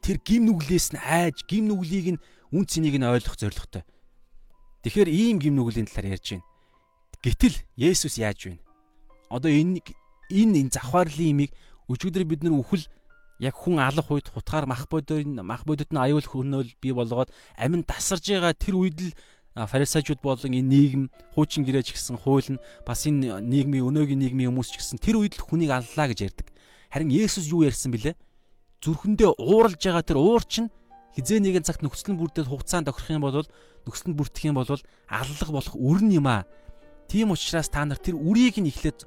тэр гим нүглээс нь айж гим нүглийг нь үн цэнийг нь ойлгох зорилготой. Тэгэхээр ийм гим нүглийн талаар ярьж байна. Гэтэл Есүс яаж байна? Одоо энэ энэ энэ завхаарлын имийг өчигдөр бид нар үхэл яг хүн алах үед хутгаар мах бодоор мах бодод нь аюул хөнөөл бий болгоод амин тасарж байгаа тэр үед л фарисеучуд болон энэ нийгэм хуучин гэрээч гэсэн хууль нь бас энэ нийгмийн өнөөгийн нийгмийн хүмүүс ч гэсэн тэр үед л хүнийг аллаа гэж ярьдаг. Харин Есүс юу ярьсан бilé? Зүрхэндээ ууралж байгаа тэр уур чинь хизээ нэгэн цагт нөхцөл бүрдэл хугацаанд тохирох юм бол нөхцөл бүрдэх юм бол аллах болох үрн юм аа. Тийм учраас та нар тэр үрийг нь эхлээд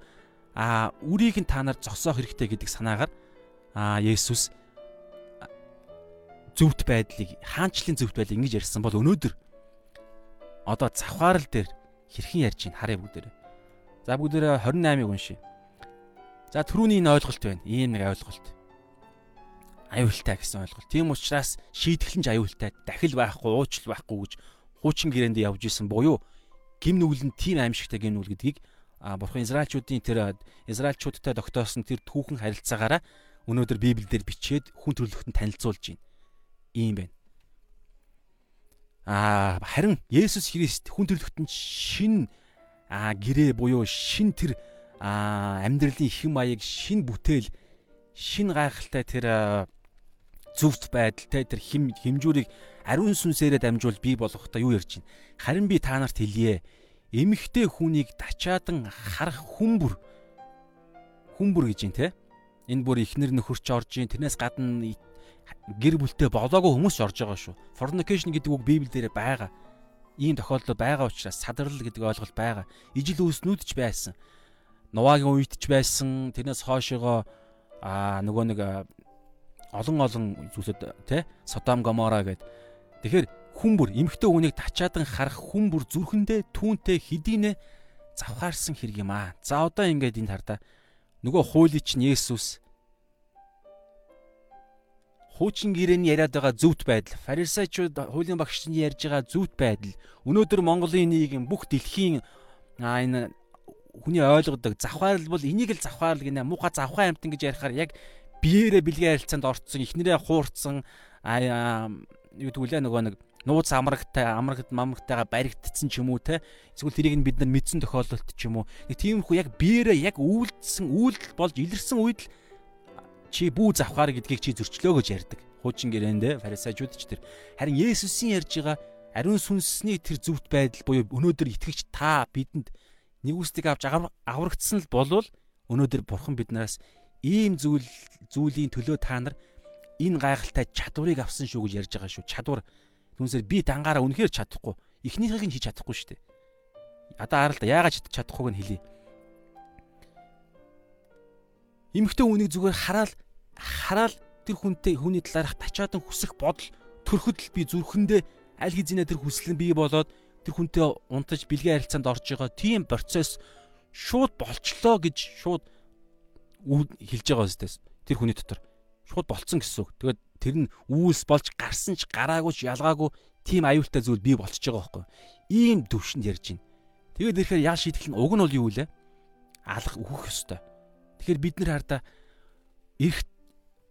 а үрийг нь та нар зогсоох хэрэгтэй гэдэг санаагаар а Есүс зөвхт байдлыг хаанчлалын зөвхт байдлыг ингэж ярьсан бол өнөөдөр одоо завхаарл дээр хэрхэн ярьж ийн харъя бүгдээрээ. За бүгдээрээ 28-ыг уншия. За түрүүний энэ ойлголт байна. Ийм нэг ойлголт. Аюултай гэсэн ойлголт. Тийм учраас шийтгэл нь аюултай. Дахил байхгүй, уучлал байхгүй гэж хуучин гэрээнд явж исэн буюу гим нүгэл нь тийм аимшигтай гим нүгэл гэдгийг бурхан израилчуудын тэр израилчуудтай тогтоосон тэр түүхэн харилцаагаараа өнөөдөр библиэлд бичээд хүн төрөлхтөнд танилцуулж байна. Ийм байна. Аа харин Есүс Христ хүн төрөлхтөнд шин аа гэрээ буюу шин тэр аа амьдралын хэм маяг шин бүтээл шин гайхалтай тэр зүвт байдалтай тэр хим хэмжүүрийг ариун сүнсээрээ дамжуул бий болгохдоо юу ярьж байна. Харин би та нарт хэлье Эмэгтэй хүнийг дачаадан харах хүмбэр хүмбэр гэж юм те. Энэ бүр ихнэр нөхөрч орж ийн тэрнээс гадна гэр бүлтэй болоогүй хүмүүс орж байгаа шүү. Fornication гэдэг үг Библиэлд байгаа. Ийм тохиолдол байгаа учраас садрал гэдэг ойлголт байгаа. Ижил үүснүүд ч байсан. Нувагийн үед ч байсан. Тэрнээс хоошоогоо аа нөгөө нэг олон олон зүйлсүүд тий Содом Гомора гэд. Тэгэхээр хүмбэр эмхтэй хүнийг тачаадан харах хүмбэр зүрхэндээ түүнтэй хэдийнэ завхаарсан хэрэг юм аа. За одоо ингээд энд хардаа нөгөө хуулийн чинь Есүс хуучин гэрээний яриад байгаа зөвхт байдал, фарисеучуд хуулийн багшны ярьж байгаа зөвхт байдал, өнөөдөр Монголын нийгэм бүх дэлхийн энэ хүний ойлгодог завхаарл бол энийг л завхаарл гинэ муухай завхаа амтан гэж ярихаар яг биеэрээ бэлгийн харилцаанд орцсон, ихнэрээ хуурцсан юу гэдгүүлээ нөгөө нэг нууц амрагтай амрагт мамрагтайгаа баригдсан ч юм уу те эсвэл тэрийг нь бид нар мэдсэн тохиолдолт ч юм уу нэг тиймэрхүү яг биеэрээ яг үйлдэлсэн үйлдэл болж илэрсэн үед л чи бүү завхаар гэдгийг чи зөрчлөө гэж ярьдаг. Хуучин гэрээндээ фарисеучуд ч тэр. Харин Есүсийн ярьж байгаа ариун сүнсний тэр зөвхт байдал буюу өнөөдөр итгэгч та бидэнд нэгүсдэг авч аврагдсан л болвол өнөөдөр бурхан биднээс ийм зүйл зүйлийн төлөө та нар энэ гайхалтай чадварыг авсан шүү гэж ярьж байгаа шүү. Чадвар түнсээр би дангаараа үнэхээр чадахгүй. Эхнийхийг нь хийж чадахгүй шүү дээ. Одоо хараа л да яагаад чадахгүйг нь хэлье. Имхтэй үнийг зүгээр хараад хараад тэр хүнтэй хүний талаарх тачаадан хүсэх бодол төрөхөд л би зүрхэндээ аль хэзээ тэр хүсэл нь бий болоод тэр хүнтэй унтаж бэлгийн харилцаанд орж байгаа тийм процесс шууд болчлоо гэж шууд хэлж байгаа үстэйс тэр хүний дотор шууд болцсон гэсэн үг. Тэгээд тэр нь үүс болж гарсан ч гараагүй ч ялгаагүй тийм аюултай зүйл бий болчихж байгаа байхгүй. Ийм төвшөнд ярьж байна. Тэгээд ирэхээр яа шийтгэл нь уг нь бол юу вэ? Алах өөхөх ёстой. Тэгэхээр бид нар хардаа эрт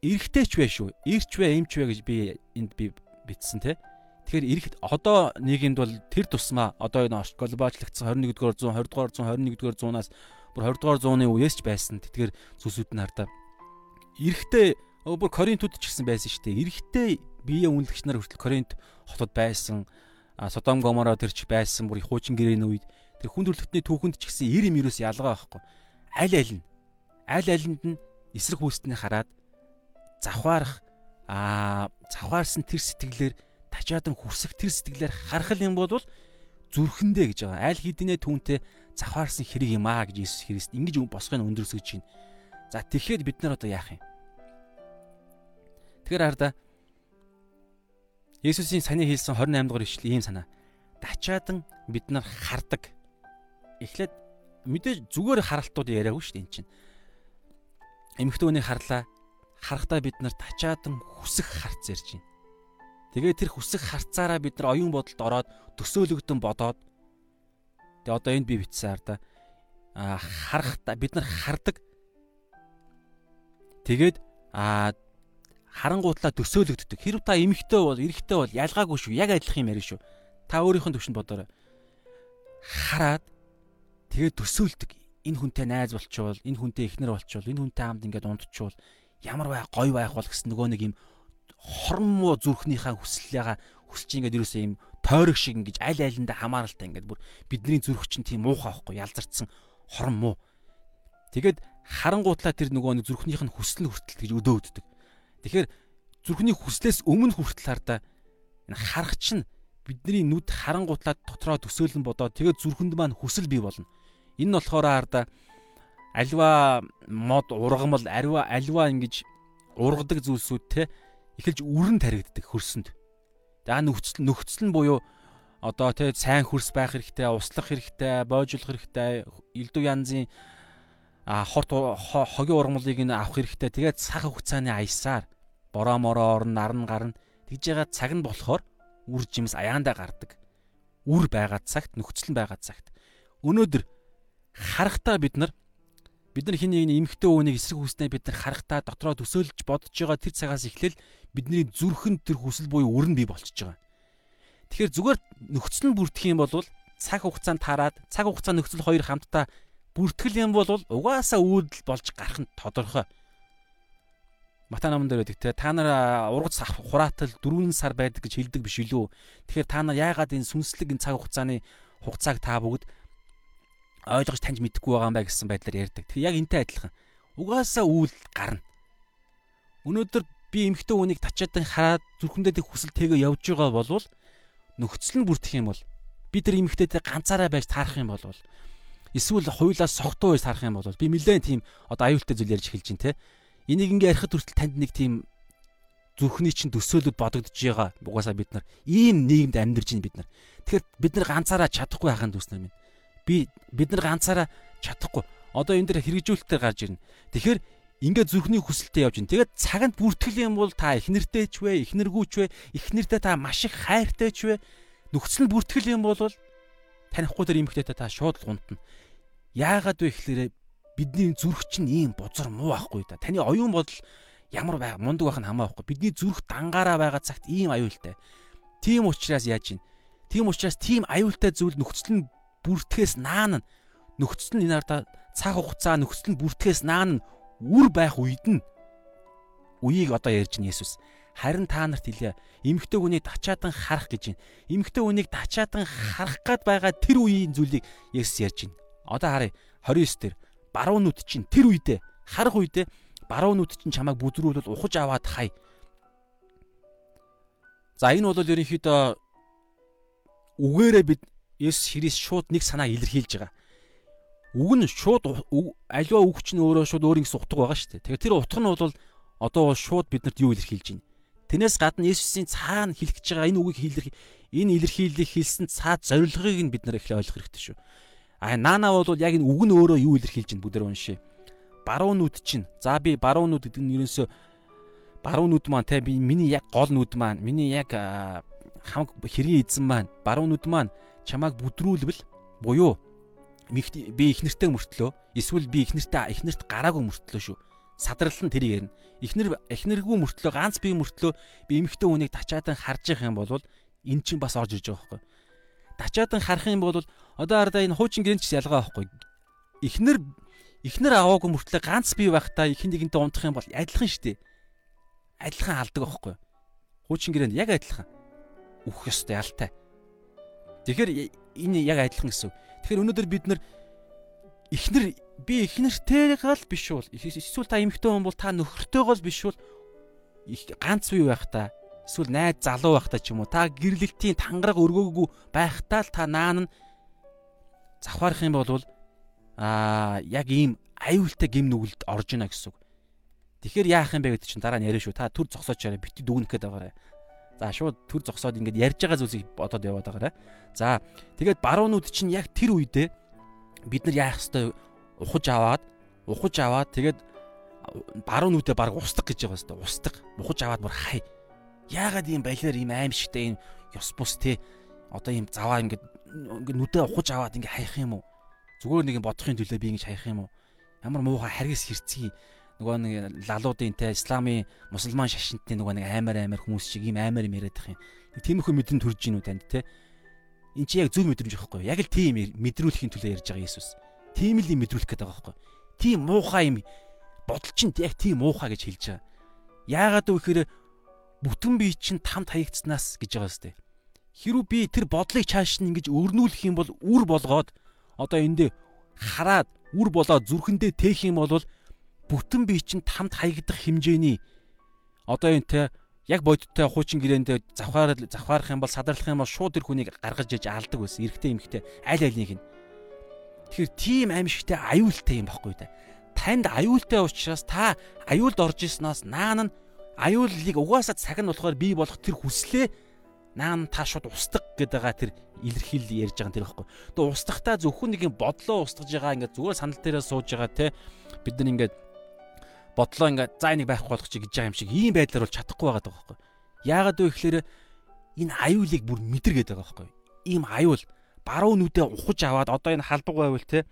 эрэхтэй ч бай шүү. Ирч бай, эмч бай гэж би энд би бичсэн те. Тэгэхээр эрэх одоо нийгэмд бол тэр тусмаа одоо энэ глобалчлагдсан 21-р зуун, 20-р зуун, 21-р зуунаас бүр 20-р зууны үеэс ч байсан. Тэтгэр зүйлсүүд нь хардаа эрэхтэй бүр Коринтууд ч гэсэн байсан шүү дээ. Эрэхтэй бие үнэлэгч нар хүртэл Коринт хотод байсан. Содом Гомора тэр ч байсан. Бүр хуучин гэрээний үед тэр хүн төрлөختний түүхэнд ч гэсэн 90 мөрөөс ялгаа байхгүй. Аль аль нь аль алинд нь эсрэг хүүстнийг хараад завхаарах аа завхаарсан тэр сэтгэлээр тачаадан хүрсэх тэр сэтгэлээр харах юм бол зүрхэндээ гэж байгаа. Аль хэдийнэ түүнтэй завхаарсан хэрэг юм аа гэж Иесус Христ ингэж босхыг өндөрсгөж байна. За тэгэхээр бид нар одоо яах юм? Тэгэхээр хараа Есүсийн саний хэлсэн 28 дугаар ишлэл ийм санаа. Дачаадан бид нар хардаг. Эхлээд мэдээж зүгээр харалтууд яриаггүй шүү дээ эн чинь. Эмэгтэй хүнийг харлаа харахтаа бид нар тачаадан хүсэх харц ярьж байна. Тэгээд тэр хүсэх харцаараа бид нар оюун бодолд ороод төсөөлөгдөн бодоод тэгээ одоо энд би бичсэн арда а харахтаа бид нар хардаг. Тэгээд а харангуутлаа төсөөлөгддөг. Хэрв та эмэгтэй бол эрэгтэй бол ялгаагүй шүү. Яг адилхан юм ярина шүү. Та өөрийнх нь төвшөнд бодоорой. Хараад тэгээд төсөөлдөг. Энэ хүнтэй найз болчвол, энэ хүнтэй эхнэр болчвол, энэ хүнтэй хамт ингээд унтчихвол ямар байх гой байх бол гэсэн нөгөө нэг юм хорн муу зүрхнийхээ хүслээгаа хүсэж ингээд юусэн юм тойрог шиг ингэж аль айлндаа хамааралтай ингээд бүр бидний зүрх чинь тийм муухай байхгүй ялзарцсан хорон муу. Тэгээд харангуутлаа тэр нөгөө нэг зүрхнийх нь хүсэл хүртэл гэж өдөөддөг. Тэгэхээр зүрхний хүслээс өмнө хүртэл хардаа энэ харах чинь бидний нүд харангуутлаа дотроо төсөөлөн бодоод тэгээд зүрхэнд маань хүсэл бий болно. Энэ нь болохоор хардаа альва мод ургамал аливаа альва ингэж ургадаг зүйлсүүд те эхэлж үрэн таригддаг хөрсөнд. За нөхцөл нөхцөл нь буюу одоо те сайн хөрс байх хэрэгтэй, услах хэрэгтэй, боожлох хэрэгтэй, элдв янзын а хорт хогийн ургамлыг нь авах хэрэгтэй. Тэгээд цаг хугацааны аясаар бороо мороо орн нарн гарна. Тэгж байгаа цаг нь болохоор үр жимс аяандаа гардаг. Үр байгаа цагт нөхцөл нь байгаа цагт. Өнөөдөр харахтаа бид нар бид нар хин нэг эмхтэй өвөнийг эсрэг хүснээ бид нар харахтаа дотроо төсөөлж бодож байгаа тэр цагаас эхлээл бидний зүрхэнд тэр хүсэл буюу үр нь бий болчихж байгаа. Тэгэхээр зүгээр нөхцөл нь бүрдэх юм бол цаг хугацаанд таарад цаг хугацаа нөхцөл хоёр хамтдаа бүртгэл юм бол угаасаа үүдэл болж гарах нь тодорхой. Мата наман дээр байдаг те та нар ургац хураатал 4 сар байдаг гэж хэлдэг биш үлээ. Тэгэхээр та нар яагаад энэ сүнслэг энэ цаг хугацааны хугацааг та бүгд ойлгож таньж мэдэхгүй байгаа юм байна гэсэн байдлаар ярьдаг. Тэгэхээр яг энтэй адилхан. Угаасаа үйл гарна. Өнөөдөр би эмхтэн үнийг тачаадан хараад зүрхэндээ тэг хүсэл тэгээ явж байгаа болвол нөхцөл нь бүрдэх юм бол би тэр эмхтэйтэй ганцаараа байж таарах юм бол эсвэл хуйлаас согтуу байж харах юм бол би нэлээд тийм одоо аюултай зүйл ярьж эхэлж байна те. Энийг ингээ ярихад хүртэл танд нэг тийм зүрхний чинь төсөөлөд бодогдож байгаа. Угаасаа бид нар ийм нийгэмд амьдарч байна бид нар. Тэгэхээр бид нар ганцаараа чадахгүй байхын төснөр минь. Би бид нар ганцаараа чадахгүй. Одоо энэ дэр хэрэгжүүлэлтээр гарч ирнэ. Тэгэхээр ингээ зүрхний хүсэлтэд явж байна. Тэгээд цаганд бүртгэл юм бол та их нэртэй ч вэ, их нэргүүч вэ, их нэртэй та маш их хайртай ч вэ. Нөхцөл бүртгэл юм бол танихгүй тэр эмхтэйтэй та шууд гунтна. Яагаад вэ гэхээр бидний зүрх чинь ийм бузар муу байхгүй да. Таны оюун бодол ямар байга мундаг байх нь хамаахгүй. Бидний зүрх дангаараа байгаа цагт ийм аюултай. Тийм учраас яаж ийн? Тийм учраас тийм аюултай зүйл нөхцөл нь бүртгэхээс наана нөхцөл нь энэ ардаа цаг хугацаа нөхцөл нь бүртгэхээс наана үр байх үед нь үеийг одоо ярьж байна Есүс. Харин та нарт хэлье. Эмэгтэй хүнийг тачаадан харах гэж байна. Эмэгтэй хүнийг тачаадан харах гад байгаа тэр үеийн зүйлийг Есүс ярьж байна. Одоо харъя 29 дээр баруун нүд чинь тэр үедээ харах үедээ баруун нүд чинь чамайг бүдрүүлэл ухаж аваад хай. За энэ бол ерөнхийдөө үгээрээ бид Есүс Христ шууд нэг санаа илэрхийлж байгаа. Үг нь шууд аливаа үг чинь өөрөө шууд өөрийн гэсэн утга байгаа шүү дээ. Тэгэхээр тэр утга нь бол одоо шууд биднэрт юу илэрхийлж байна? Тэрнээс гадна Есүсийн цаана хэлэх гэж байгаа энэ үгийг хэлэх энэ илэрхийллийг хэлсэн цаад зорилгыг нь бид нар их ойлгох хэрэгтэй шүү. А наана бол яг энэ үг нь өөрөө юу илэрхийлж байна бүгдээр уншия. Баруун нүд чинь за би баруун нүд гэдэг нь ерөөсөө баруун нүд маань те би миний яг гол нүд маань миний яг хамаг хэргийн эзэн маань баруун нүд маань чамайг бүдрүүлбэл буюу би их нэртэй мөртлөө эсвэл би их нэртэй их нэрт гараагүй мөртлөө шүү садрал нь тэрийг ярина. Эхнэр эхнэргүй мөртлөө ганц бие мөртлөө би эмэгтэй хүнийг тачаадан харж явах юм бол эн чинь бас орж ирж байгаа байхгүй. Тачаадан харах юм бол одоо ардаа энэ хуучин гэрэнч ялгаа байхгүй. Эхнэр эхнэр аваагүй мөртлөө ганц бие байхдаа их нэгэнтэй унтах юм бол адилхан шүү дээ. Адилхан алдаг байхгүй. Хуучин гэрэнд яг адилхан. Үхэх ёстой ялтай. Тэгэхээр энэ яг адилхан гэсэн. Тэгэхээр өнөөдөр бид нар эхнэр би эхнэртэйгээ л биш бол эсвэл та эмэгтэй хүн бол та нөхөртэйгээ л биш бол ганц бий байх та эсвэл найз залуу байх та ч юм уу та гэрлэлтийн тангараг өргөөгүй байхдаа л та наан нь завхаарах юм бол аа яг ийм аюултай гим нүгэлд орж ийнэ гэсэн үг. Тэгэхээр яах юм бэ гэдэг чинь дараа нь яриа шүү. Та төр зогсооч чараа бити дүгнэх гээд байгаарай. За шууд төр зогсоод ингэж ярьж байгаа зүйлсийг бодоод яваад байгаарай. За тэгээд баруунууд чинь яг тэр үедээ бид нар яах ёстой ухаж аваад ухаж аваад тэгээд баруун нүдэ баг устдаг гэж байгаа хэвээр устдаг ухаж аваад бүр хай яагаад ийм балиар ийм аимшигтай ийм ёс бус те одоо ийм заваа ингээд ингээд нүдэ ухаж аваад ингээд хаях юм уу? Зүгээр нэг бодохын төлөө би ингэж хаях юм уу? Ямар муухай харгас хэрцгий. Нөгөө нэг лалуудын те исламын мусульман шашинтны нөгөө нэг аймаар аймаар хүмүүс шиг ийм аймаар юм яриад их юм. Тиймэрхүү мэдэн төрж гинүү танд те. Эн чи яг зөв мэдрэмж байхгүй яг л тийм мэдрүүлэхийн төлөө ярьж байгаа Иесус. Тийм л юм мэдрүүлэх гээд байгаа байхгүй. Тийм муухай юм бодол чинь яг тийм муухай гэж хэлж байгаа. Яагаад вэ гэхээр бүтэн бие чинь тамд хаягдснаас гэж байгаа сте. Хэрүү би тэр бодлыг чааш нь ингэж өрнүүлэх юм бол үр болгоод одоо эндээ хараад үр болоод зүрхэндээ тээх юм бол бүтэн бие чинь тамд хаягдах хэмжээний одоо энэ те яг бодиттой хуучин гэрээнд завхаар завхаарах юм бол садарлах юм бол шууд тэр хүнийг гаргаж иж алдаг байсан. Эрэгтэй эмэгтэй аль алийг нь. Тэгэхээр тийм аимшигтай аюултай юм баггүй да. Танд аюултай учраас та аюулд орж ирснаас наан нь аюулыг угаасаа цаг нь болохоор бий болох тэр хүслээ наан та шууд устдаг гэдэг байгаа тэр илэрхийл ярьж байгаа тэр байхгүй. Тэгээ устдахтаа зөвхөн нэг юм бодлоо устгаж байгаа ингээд зүгээр санал дээрээ сууж байгаа те бид нар ингээд бодлоо ингээд за энийг байхгүй болгох чи гэж байгаа юм шиг ийм байдлаар бол чадахгүй байгаа байхгүй. Яагаад вэ гэхээр энэ аюулыг бүр мэдэр гэдэг байгаа байхгүй. Ийм аюул баруун нүдээ ухаж аваад одоо энэ халбаг байвал те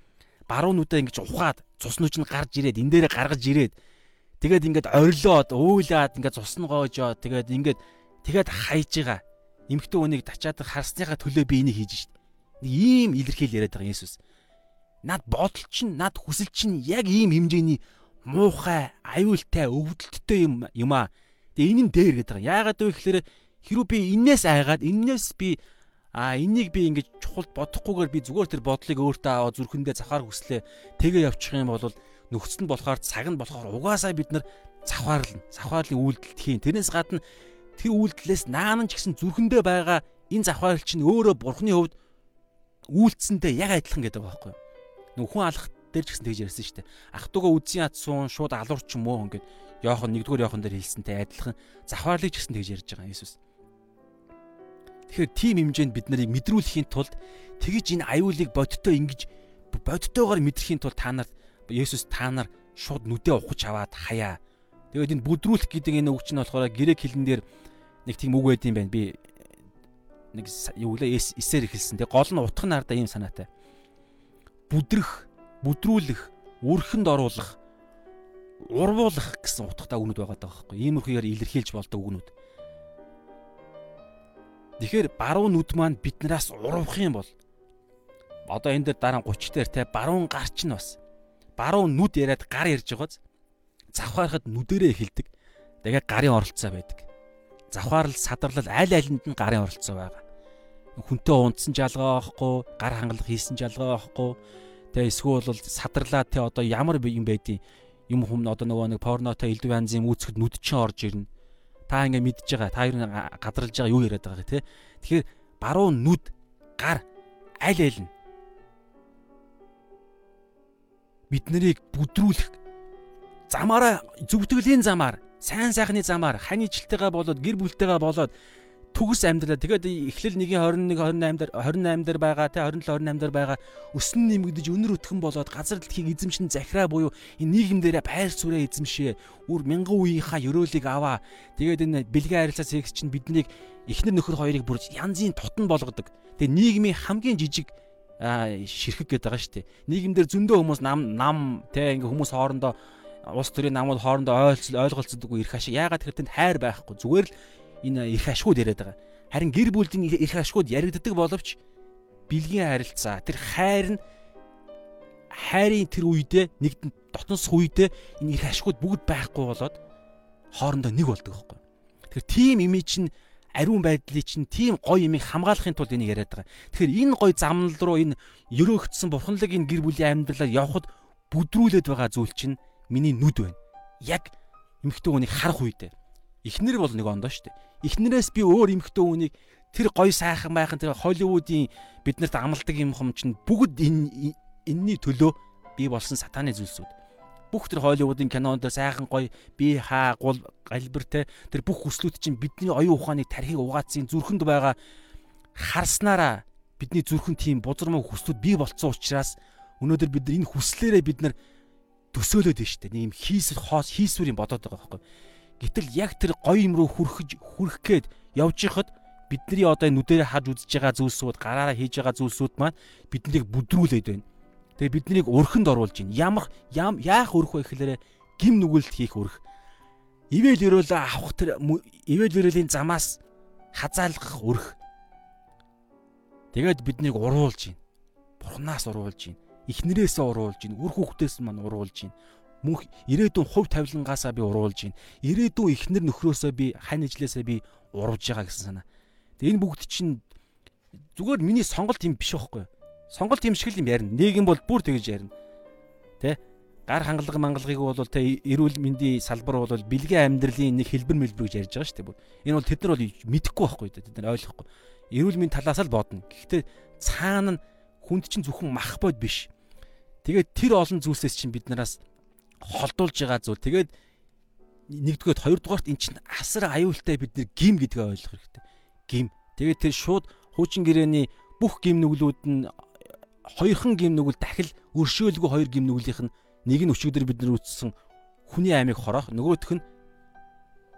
баруун нүдээ ингэж ухаад цус нүч нь гарч ирээд энэ дээрээ гаргаж ирээд тэгээд ингээд орилоод уйлаад ингээд цус нь гоожоо тэгээд ингээд тэгээд хайж байгаа эмэгтэй хүнийг тачаад харсныхаа төлөө би энийг хийж шít. Нэг ийм илэрхийл яриад байгаа Есүс. Над бодол чинь, над хүсэл чинь яг ийм хэмжээний муухай, аюултай, өвдөлттэй юм юм аа. Тэгээ энэ нь дээр гэдэг байгаа. Яагаад вэ гэхээр хэрүү би энээс айгаад, энээс би а энийг би ингэж чухал бодохгүйгээр би зүгээр тэр бодлыг өөртөө аваа зүрхэндээ завхаар хүслээ. Тэгээ явчих юм бол нөхцөл нь болохоор цаг нь болохоор угаасаа бид нар завхаарлна. Завхаарлын үйлдэлт хийн. Тэрнээс гадна тэр үйлдэлээс наан ч гэсэн зүрхэндээ байгаа энэ завхаарл чинь өөрөө бурхны хувьд үйлцэндээ яг адилхан гэдэг байхгүй. Нүхэн алах дээр ч гэсэн тэгж ярьсан шүү дээ. Ах トゥ угаа үдсийн атсуун шууд алуур ч юм уу ингээд Йохан нэгдүгээр Йохан дээр хэлсэнтэй адилхан завхаарлыг ч гэсэн тэгж ярьж байгаа Иесус. Тэгэхээр тийм хэмжээнд бид нарыг мэдрүүлэхийн тулд тэгж энэ аюулыг бодиттой ингэж бодиттойгоор мэдрэхийн тулд та нар Есүс та нар шууд нүдээ ухаж аваад хаяа. Тэгээд энэ бүдрүүлэх гэдэг энэ үг чинь болохоор грек хэлэн дээр нэг тийм үг байд юм байна. Би нэг юу лээ эсээр эхэлсэн. Тэг гол нь утх наардаа ийм санаатай. Бүдрэх, бүдрүүлэх, үрхэнд оруулах, урвуулах гэсэн утгатай үгнүүд байгаа даа байхгүй. Иймэрхүүгээр илэрхийлж болдог үгнүүд. Тэгэхээр баруун нүд маань биднээс урвах юм бол одоо энэ дээр дараа 30 дээр те баруун гарч нь бас баруун нүд яриад гар ярьж байгааз завхаарахад нүдэрээ эхэлдэг. Тэгээд гарын оролцоо байдаг завхаарл садарлал аль алинд нь гарын оролцоо байгаа. Хүнтэй унтсан жалгаа байхгүй, гар хангалах хийсэн жалгаа байхгүй. Тэгээ эсвэл бол садарлаа те одоо ямар юм байдیں۔ Юм хүм одоо нөгөө нэг порнотой элдв янзын үүсгэд нүд чинь орж ирнэ. Та ингээ мэдж байгаа. Та нь гадралж байгаа юу яриад байгаа те. Тэгэхээр баруун нүд гар аль аль нь бид нарыг бүдрүүлэх замаараа зөвтгөлийн замаар сайн сайхны замаар хань ижилтэйгээ болоод гэр бүлтэйгээ болоод төгс амьдралаа тэгээд эхлэл 1-ийн 21 28 дээр 28 дээр байгаа те 27 28 дээр байгаа. Өснө нэмэгдэж өнөр өтгөн болоод газар дэлхийг эзэмшин захираа буюу энэ нийгэм дээрээ байр суурь эзэмшээ. Үр мянган үеийнхаа ёроолыг аваа. Тэгээд энэ бэлгийн харилцаа секс чинь биднийг эхнэр нөхөр хоёрыг бүр янзын тутан болгодог. Тэгээд нийгмийн хамгийн жижиг ширхэг гэдэг байгаа шүү дээ. Нийгэмдэр зөндөө хүмүүс нам нам те ингээ хүмүүс хоорондоо улс төрийн намууд хоорондоо ойлголцдоггүй эрх ашиг яагаад тэгэхээр тэнд хайр байхгүй зүгээр л энэ эрх ашгууд яриад байгаа. Харин гэр бүлийн эрх ашгууд яригддаг боловч бэлгийн харилцаа тэр хайр нь хайрын тэр үедээ нэгдэн дотносх үедээ энэ эрх ашгууд бүгд байхгүй болоод хоорондоо нэг болдог байхгүй. Тэгэхээр тийм имиж нь ариун байдлыг чинь тийм гоё юмыг хамгаалахын тулд энийг яриад байгаа. Тэгэхээр энэ гоё замнал руу энэ ерөөгдсөн бурханлаг энэ гэр бүлийн амьдралаар явхад бүдрүүлээд байгаа зүйл чинь миний нүд байна. Яг эмэгтэй хүнийг харах үедээ. Эхнэр бол нэг ондоо шүү дээ. Эхнэрээс би өөр эмэгтэй хүнийг тэр гоё сайхан байхын тэр Холливуудын биднэрт амладаг юм хом чинь бүгд энэ энэний төлөө би болсон сатааны зүйлсүүд. Бүх тэр Холливуудын кинонд сайхан гоё би хаа гул галбиртэй тэр бүх хүслүүд чинь бидний оюун ухааныг тархийг угаацсан зүрхэнд байгаа харснараа бидний зүрхэн тийм бузармаг хүслүүд бий болцсон учраас өнөөдөр бид энэ хүслээрээ бид нар төсөөлөд нь штэ. Нэг юм хийсэл хоос хийсвэр юм бодоод байгаа байхгүй. Гэтэл яг тэр гоё юм руу хүрхэж хүрх гээд явж ихад бидний одоо нүдэрээ хаж үзэж байгаа зүйлсүүд гараараа хийж байгаа зүйлсүүд маань биднийг бүдрүүлээд байна. Тэгээ биднийг өрхөнд оруулж байна. Ямар яах өрх вэ гэхээр гим нүгэлт хийх өрх. Ивэл өрөөлөө авах тэр ивэл өрөөлийн замаас хазаалгах өрх. Тэгээд биднийг уруулж байна. Бурханаас уруулж байна эхнэрээсээ уруулж гин үр хүүхдээс маань уруулж гин мөнх ирээдүйн хувь тавилангаасаа би уруулж гин ирээдүйн эхнэр нөхрөөсөө би хань ижлээсээ би урвж байгаа гэсэн санаа. Тэгээ энэ бүгд чинь зүгээр миний сонголт юм биш байхгүй. Сонголт юм шиг л юм ярина. Нийгэм бол бүр тэгж ярина. Тэ? Гар хангалга мангалгыг бол тэ эрүүл мэндийн салбар бол бэлгийн амьдралын нэг хэлбэр мэлбэр гэж ярьж байгаа шүү дээ. Энэ бол тэд нар бол мэдэхгүй байхгүй тэд нар ойлгохгүй. Эрүүл мэнд талаас л бодно. Гэхдээ цаана нь хүнд чинь зөвхөн мах бод биш. Тэгээд тэр олон зүйлсээс чинь бид нараас холдуулж байгаа зүйл. Тэгээд нэгдүгээр хоёрдугаарт эн чинь асар аюултай бид нэр гим гэдгээ ойлгох хэрэгтэй. Гим. Тэгээд тэр шууд хуучин гэрээний бүх гим нүглүүд нь хоёрхан гим нүгэл дахил өршөөлгүй хоёр гим нүглийнх нь нэг нь өчигдөр бид нар үтсэн хүний аймыг хороох нөгөөх нь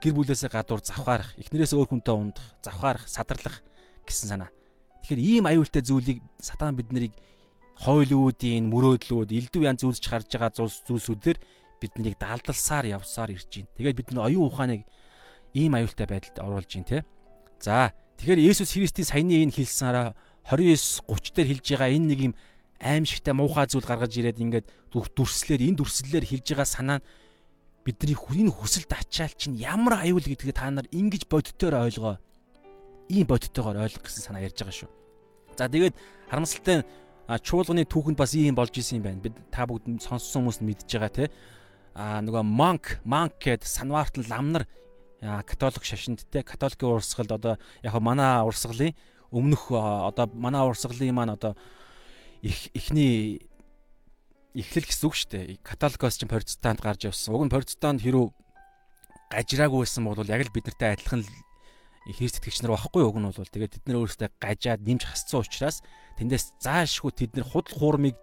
гэр бүлээсээ гадуур завхаарах эхнэрээс өөр хүнтэй ундах завхаарах садарлах гэсэн санаа. Тэгэхээр ийм аюултай зүйлийг сатан бид нарыг хойлуудын мөрөөдлүүд элдв янз үзэж харж байгаа зүйлс зүйлсүүдээр бид нарыг далдалсаар явсаар ирж байна. Тэгээд бид нар оюун ухааныг ийм аюултай байдалд оруулж байна те. За тэгэхээр Есүс Христийн саяны энэ хэлсэн араа 29 30 дээр хэлж байгаа энэ нэг юм аимшигтай муухай зүйл гаргаж ирээд ингээд дүрслэлээр энэ дүрслэлээр хэлж байгаа санаа нь бидний энэ хүсэлд ачаал чинь ямар аюул гэдгийг та нар ингэж бодтоор ойлгоо ийм бодтойгоор ойлгох гэсэн санаа ярьж байгаа шүү. За тэгээд харамсалтай чуулганы түүхэнд бас ийм болж исэн юм байна. Бид та бүгд сонссон хүмүүс нь мэдж байгаа те. А нөгөө monk monk гэд санваартал ламнар католик шашинд те католикийн урсгалд одоо яг манай урсгалын өмнөх одоо манай урсгалын маань одоо их ихний эхлэл гэсэн үг шүү дээ. Католикоос ч протестант гарч явсан. Уг нь протестант хэрүү гажираагүй байсан бол яг л бид нартай адилхан Христ итгэгч нар багхгүй уг нь бол тэгээд тэд нар өөрсдөө гажаад нэмж хасцсан учраас тэндээс заашгүй тэд нар худал хуурмыг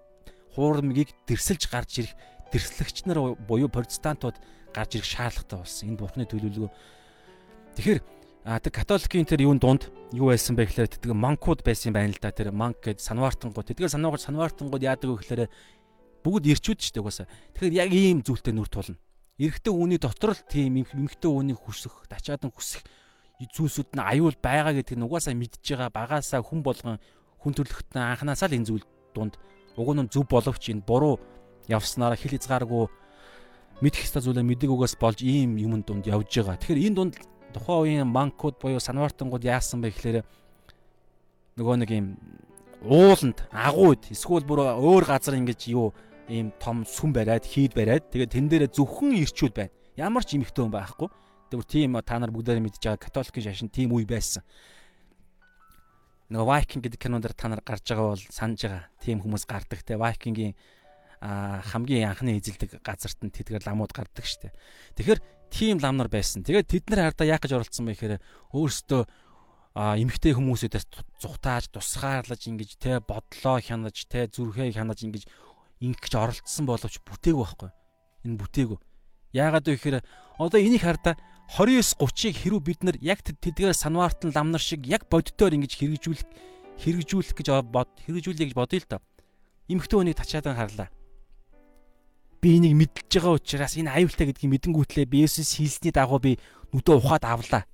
хуурмыг дэрсэлж гарч ирэх дэрслэгч нар буюу протестантууд гарч ирэх шаардлагатай болсон. Энд бурхны төлөвлөгөө. Тэгэхээр а тэг католикийн тэр юун дунд юу байсан бэ гэхээр тэдгээр манкууд байсан байна л да. Тэр манк гэдэг санваартангууд. Тэдгээр санваарч санваартангууд яадаг вэ гэхээр бүгд ирчүүд ч гэвээс. Тэгэхээр яг ийм зүйлтэй нүр тулна. Эрэгтэй үүний дотор л тийм эмэгтэй үүнийг хүсэх, тачаадан хүсэх зүйлсүүд нь аюул байгаа гэдгийг угаасаа мэдж байгаа багаасаа хүн болгон хүн төрлөختөө анханасаа л энэ зүйл дунд уг нь зөв боловч энэ буруу явснараа хэл хязгааргүй мэдэх ёстой зүйлээ мэдэг угаас болж ийм юмн дунд явж байгаа. Тэгэхээр энэ дунд тухайн үеийн банкуд буюу санвартангууд яасан бэ гэхээр нөгөө нэг ийм ууланд агууд эсвэл бүр өөр газар ингэж юу ийм том сүм бариад хийд бариад тэгээд тэн дээр зөвхөн ирчүүд байна. Ямар ч эмхтэн байхгүй. Тэр тийм та нар бүгдээ мэдж байгаа католикийн шашин тийм үе байсан. Нөгөө Viking гэдэг кинонд та нар гарч байгаа бол санаж байгаа. Тийм хүмүүс гардаг те Viking-ийн хамгийн анхны эзэлдэг газарт нь тэдгээр ламууд гардаг штэ. Тэгэхээр тийм лам нар байсан. Тэгээд тэд нар хардаа яах гэж оролцсон бэ гэхээр өөрсдөө эмгтэй хүмүүсүүдээс зүхтааж тусгаарлаж ингэж те бодлоо хянаж те зүрхээ хянаж ингэж ингэж оролцсон боловч бүтээгүү байхгүй. Энэ бүтээгүү. Яагаад вэ гэхээр одоо энийг хардаа 29 30-ыг хэрүү бид нар яг тэдгээр санваартан ламнар шиг яг боддоор ингэж хэрэгжүүлэх хэрэгжүүлэх гэж бод хэрэгжүүлэе гэж бодъё л доо. Имхтэн хүнийг тачаадан харлаа. Би энийг мэдж байгаа учраас энэ аюултай гэдгийг мэдэнгүүтлээ би Есүс хийсний дагуу би нүдөө ухаад авлаа.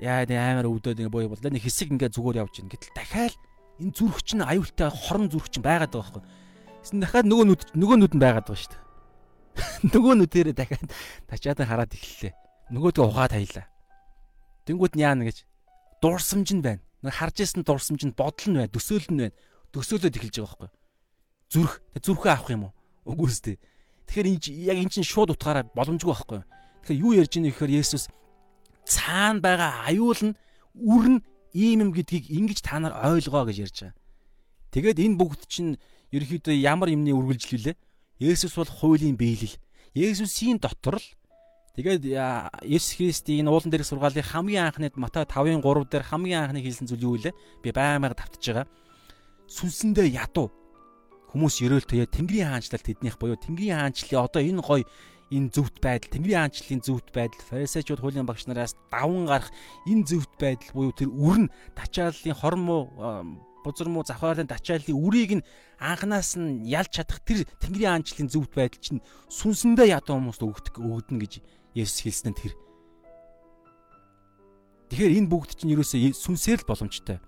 Яа нэ амар өвдөд ингэ боо боллоо. Нэг хэсэг ингээ зүгээр явж гин. Гэтэл дахиад энэ зүрх чинь аюултай хорон зүрх чинь байгаад байгаа байхгүй. Тэсн дахиад нөгөө нүд нөгөө нүд нь байгаад байгаа шүү дээ. Нөгөө нүдэрээ дахиад тачаадан хараад эхэллээ. Нөгөөдгөө ухаад хаялаа. Тэнгүүд нь яана гэж дурсамж нь байна. Нэг харж исэн дурсамж нь бодол нь байна, төсөөл нь байна. Төсөөлөд эхэлж байгаа байхгүй. Зүрх, зүрхээ авах юм уу? Үгүй ээ. Тэгэхээр энэ яг эн чинь шууд утгаараа боломжгүй байхгүй. Тэгэхээр юу ярьж ийнэ гэхээр Есүс цаана байгаа аюул нь үр нь ийм юм гэдгийг ингэж та нар ойлгоо гэж ярьж байгаа. Тэгээд энэ бүгд чинь ерөөхдөө ямар юмны үргэлжлэл вэ? Есүс бол хуулийн биелэл. Есүсийн дотор л тэгээд Есүс Христийн уулан дээрх сургаалын хамгийн анхны Матай 5-ын 3 дээр хамгийн анхны хэлсэн зүйл юу вэ? Би баймаар давтаж байгаа. Сүнсэндээ ядуу хүмүүс ерөөлтөө Тэнгэрийн хаанчлал тэднийх буюу Тэнгэрийн хаанчлалын одоо энэ гой энэ зөвхт байдал Тэнгэрийн хаанчлалын зөвхт байдал фарисеучуд хуулийн багш нараас даван гарах энэ зөвхт байдал буюу тэр үрн тачааллын хормоо бузар муу завхаалын тачааллын үрийг нь анханаас нь ялж чадах тэр Тэнгэрийн аанчлалын зөвхт байдал чинь сүнсэндээ ядуу хүмүүст өгдөг өгдөн гэж Есүс хэлсэн нь тэр. Тэгэхээр энэ бүгд чинь ерөөсөө сүнсээр л боломжтой.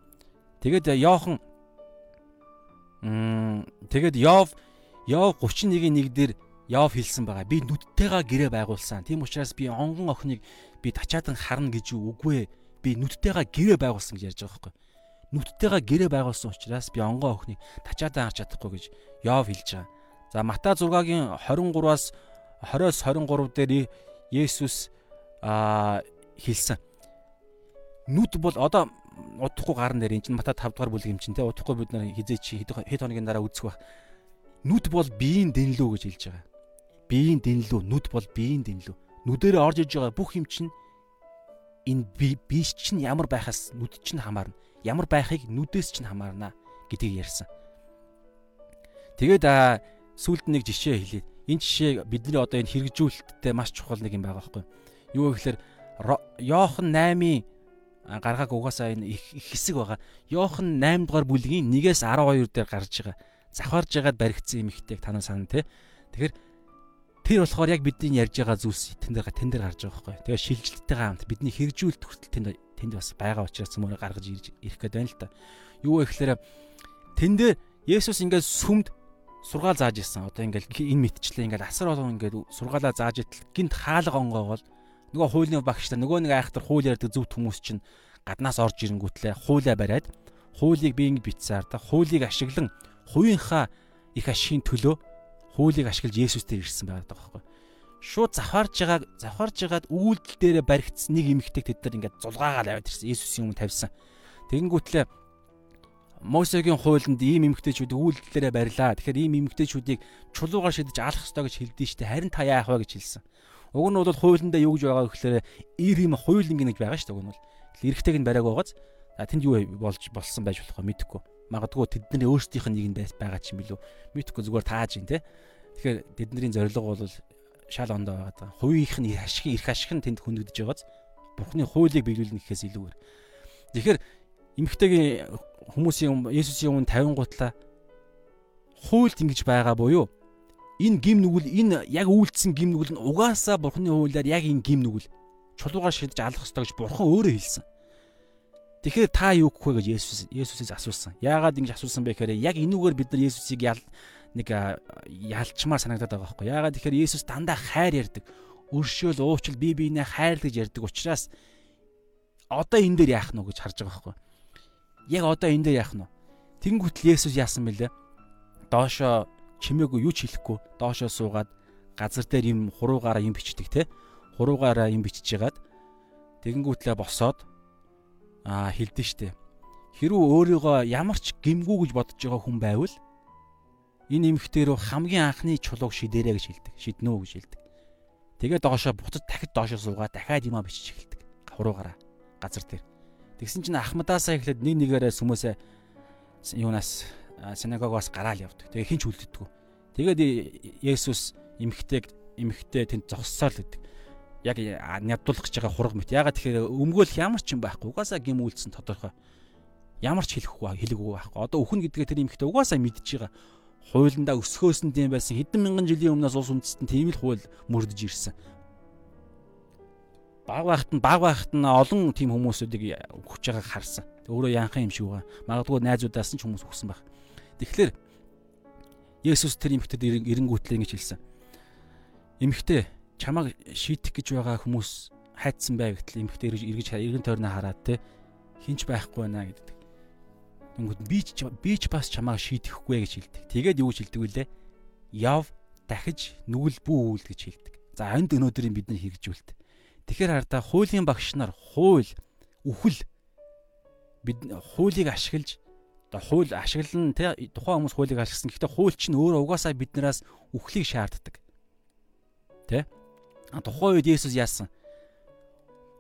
Тэгээд Йохан м тэгээд Йов Йов 31-ийн 1 дээр Йов хэлсэн байгаа. Би нүдтэйгээ гэрээ байгуулсан. Тийм учраас би онгон охиныг би тачаадан харна гэж үгүй ээ. Би нүдтэйгээ гэрээ байгуулсан гэж ярьж байгаа байхгүй. Нүдтэйгээ гэрээ байгуулсан учраас би онгоо охиныг тачаадаа харж чадахгүй гэж Йов хэлж байгаа. За Матай 6-гийн 23-аас 20-оос 23 дээр Есүс аа хэлсэн. Нүд бол одоо удахгүй гарн дээр энэ чинь Матай 5 дугаар бүлэг юм чинь те удахгүй бид нар хизээ чи хэд хоногийн дараа үзэх байх. Нүд бол биеийн дэнлүү гэж хэлж байгаа. Биеийн дэнлүү, нүд бол биеийн дэнлүү. Нүдээр орж иж байгаа бүх юм чинь энэ биеч чинь ямар байхаас нүд чинь хамаарна. Ямар байхыг нүдээс чинь хамаарна гэдгийг ярьсан. Тэгээд сүүлд нэг жишээ хэлье. Энэ жишээ бидний одоо энэ хэрэгжүүлэлттэй маш чухал нэг юм байгаа байхгүй юу гэхээр Йохан 8-ийн гаргааг угаасаа энэ их хэсэг байгаа. Йохан 8 дугаар бүлгийн 1-ээс 12 дээр гарч байгаа. Завхарж байгаад баригдсан юм ихтэйг танаа санаа тий. Тэгэхээр тэр болохоор яг бидний ярьж байгаа зүйлс тэн дээр тэн дээр гарч байгаа байхгүй. Тэгээ шилжилттэйгээ хамт бидний хэрэгжүүлэлт хүртэл тэнд тэнд бас байгаа учраас мөрө гаргаж ирэх гээд байна л та. Юу вэ гэхээр тэн дээр Есүс ингээд сүмд сургаал зааж исэн. Одоо ингээд энэ мэдчлээ ингээд асар болгон ингээд сургаалаа зааж итэл гинт хаалга онгоогоол нөгөө хуулийн багш нар нөгөө нэг айхтар хууль ярьдаг зөвхт хүмүүс чинь гаднаас орж ирэнгүүтлээ хуулиа бариад хуулийг би ингэ битсаар та хуулийг ашиглан хувийнхаа их ашигын төлөө хуулийг ашиглаж Есүстэй ирсэн байдаг байхгүй. Шууд завхарж байгаа завхарж байгаад үйлдэл дээрээ баригдсан нэг эмэгтэйг тэд нар ингээд зулгаагаал аваад ирсэн. Есүсийн өмнө тавьсан. Тэгэнгүүтлээ Мосегийн хуулинд ийм эмэгтэйчүүд үйлдэлээрээ барьлаа. Тэгэхээр ийм эмэгтэйчүүдийг чулуугаар шидэж алах ёстой гэж хэлдэж штэ. Харин та яах вэ гэж хэлсэн. Уг нь бол хуулиндаа юу гэж байгаа гэхээр ир юм хуулинг нэг байгаа дээ. Уг нь бол эрэгтэйг нь бариаг байгааз тэнд юу болж болсон байж болох мэдэхгүй. Магадгүй тэдний өөрсдийнх нь нэг нь байгаа ч юм билүү. Мэдэхгүй зүгээр тааж ин тэ. Тэгэхээр тэдний зорилго бол шал ондоо байгаа. Хувийнх нь ашиг эрх ашиг нь тэнд хүндэгдэж байгааз Бурхны хуулийг биелүүлнэ гэхээс илүүгээр. Тэгэхээр эмэгтэйгийн хүмүүсийн Есүсийн өмнө 50 гутлаа хуульд ингэж байгаа буюу энэ гим нүгэл энэ яг үйлдэлсэн гим нүгэл нь угаасаа бурхны хуулиар яг энэ гим нүгэл чулуугаар шидэж алах ёстой гэж бурхан өөрөө хэлсэн. Тэгэхээр та юу гэх вэ гэж Есүс Есүсээс асуусан. Яагаад ингэж асуусан бэ гэхээр яг энүүгээр бид нар Есүсийг нэг ялчмаар санагдаад байгаа байхгүй. Яагаад тэгэхээр Есүс дандаа хайр ярддаг. Өршөөл, уучил, бие биенээ хайрлаж ярддаг учраас одоо энэ дээр яах нь гэж харж байгаа байхгүй. Яг одоо энэ дээр яах нь вэ? Тэнгүүтэл Есүс яасан бэлээ? Доошоо чимээгүй юу ч хэлэхгүй доошоо суугаад газар дээр юм хуруугаараа юм бичдэг те хуруугаараа юм бичиж ягаад тэгэнгүүтлээ босоод аа хэлдэж штэ хэрүү өөрийгөө ямар ч гимгүү гэж бодож байгаа хүн байвал энэ эмхтэр рүү хамгийн анхны чулууг шидэрэ гэж хэлдэг шиднөө гэж хэлдэг тэгээ доошоо буцаж дахид доошоо суугаад дахиад юмаа бичиж эхэлдэг хуруугаараа газар дээр тэгсэн чинь ахмадаасаа эхлээд нэг нэгээрээ сүмөөсөө юунаас синагогоос гараал явдаг. Тэгээ хинч үлддэггүй. Тэгээд Есүс эмхтэйг эмхтэй тэнд зогссоо л гэдэг. Яг нядуулах гэж байгаа хураг мэт. Ягаад тэгэхээр өмгөөлөх ямар ч юм байхгүй. Угаасаа гим үйлдсэн тодорхой. Ямар ч хэлэхгүй хэлэхгүй байхгүй. Одоо өхөн гэдгээ тэр эмхтэй угаасаа мэдж байгаа. Хуулиндаа өсгөөсөн тийм байсан. Хэдэн мянган жилийн өмнөөс улс үндэстэн тийм л хууль мөрдөж ирсэн баг байхад нь баг байхад нь олон тийм хүмүүсүүдийг өгч байгааг харсан. Өөрөө янхан юм шиг байгаа. Магадгүй найзуудаас нь ч хүмүүс өгсөн байх. Тэгэхээр Есүс тэр эмэгтэйд эренгүүтлээ ингэж хэлсэн. Эмэгтэй чамайг шийтэх гэж байгаа хүмүүс хайцсан бай гэтэл эмэгтэй эргэж эргэн тойрноо хараад те хинч байхгүй байна гэдэг. Тэнгүүд би ч би ч бас чамайг шийтгэхгүй гэж хэлдэг. Тэгээд юу гэж хэлдэг вүлээ? Яв дахиж нүгэл бүү үйл гэж хэлдэг. За энд өнөөдрийн бидний хэрэгжүүлэлт. Тэгэхээр хардаа хуулийн багш нар хууль үхэл бид хуулийг ашиглаж одоо хууль ашиглан тэ тухайн хүмүүс хуулийг ашигласан. Гэхдээ хууль чинь өөрөө угаасаа биднээс үхлийг шаарддаг. Тэ? А тухайн үед Есүс яасан?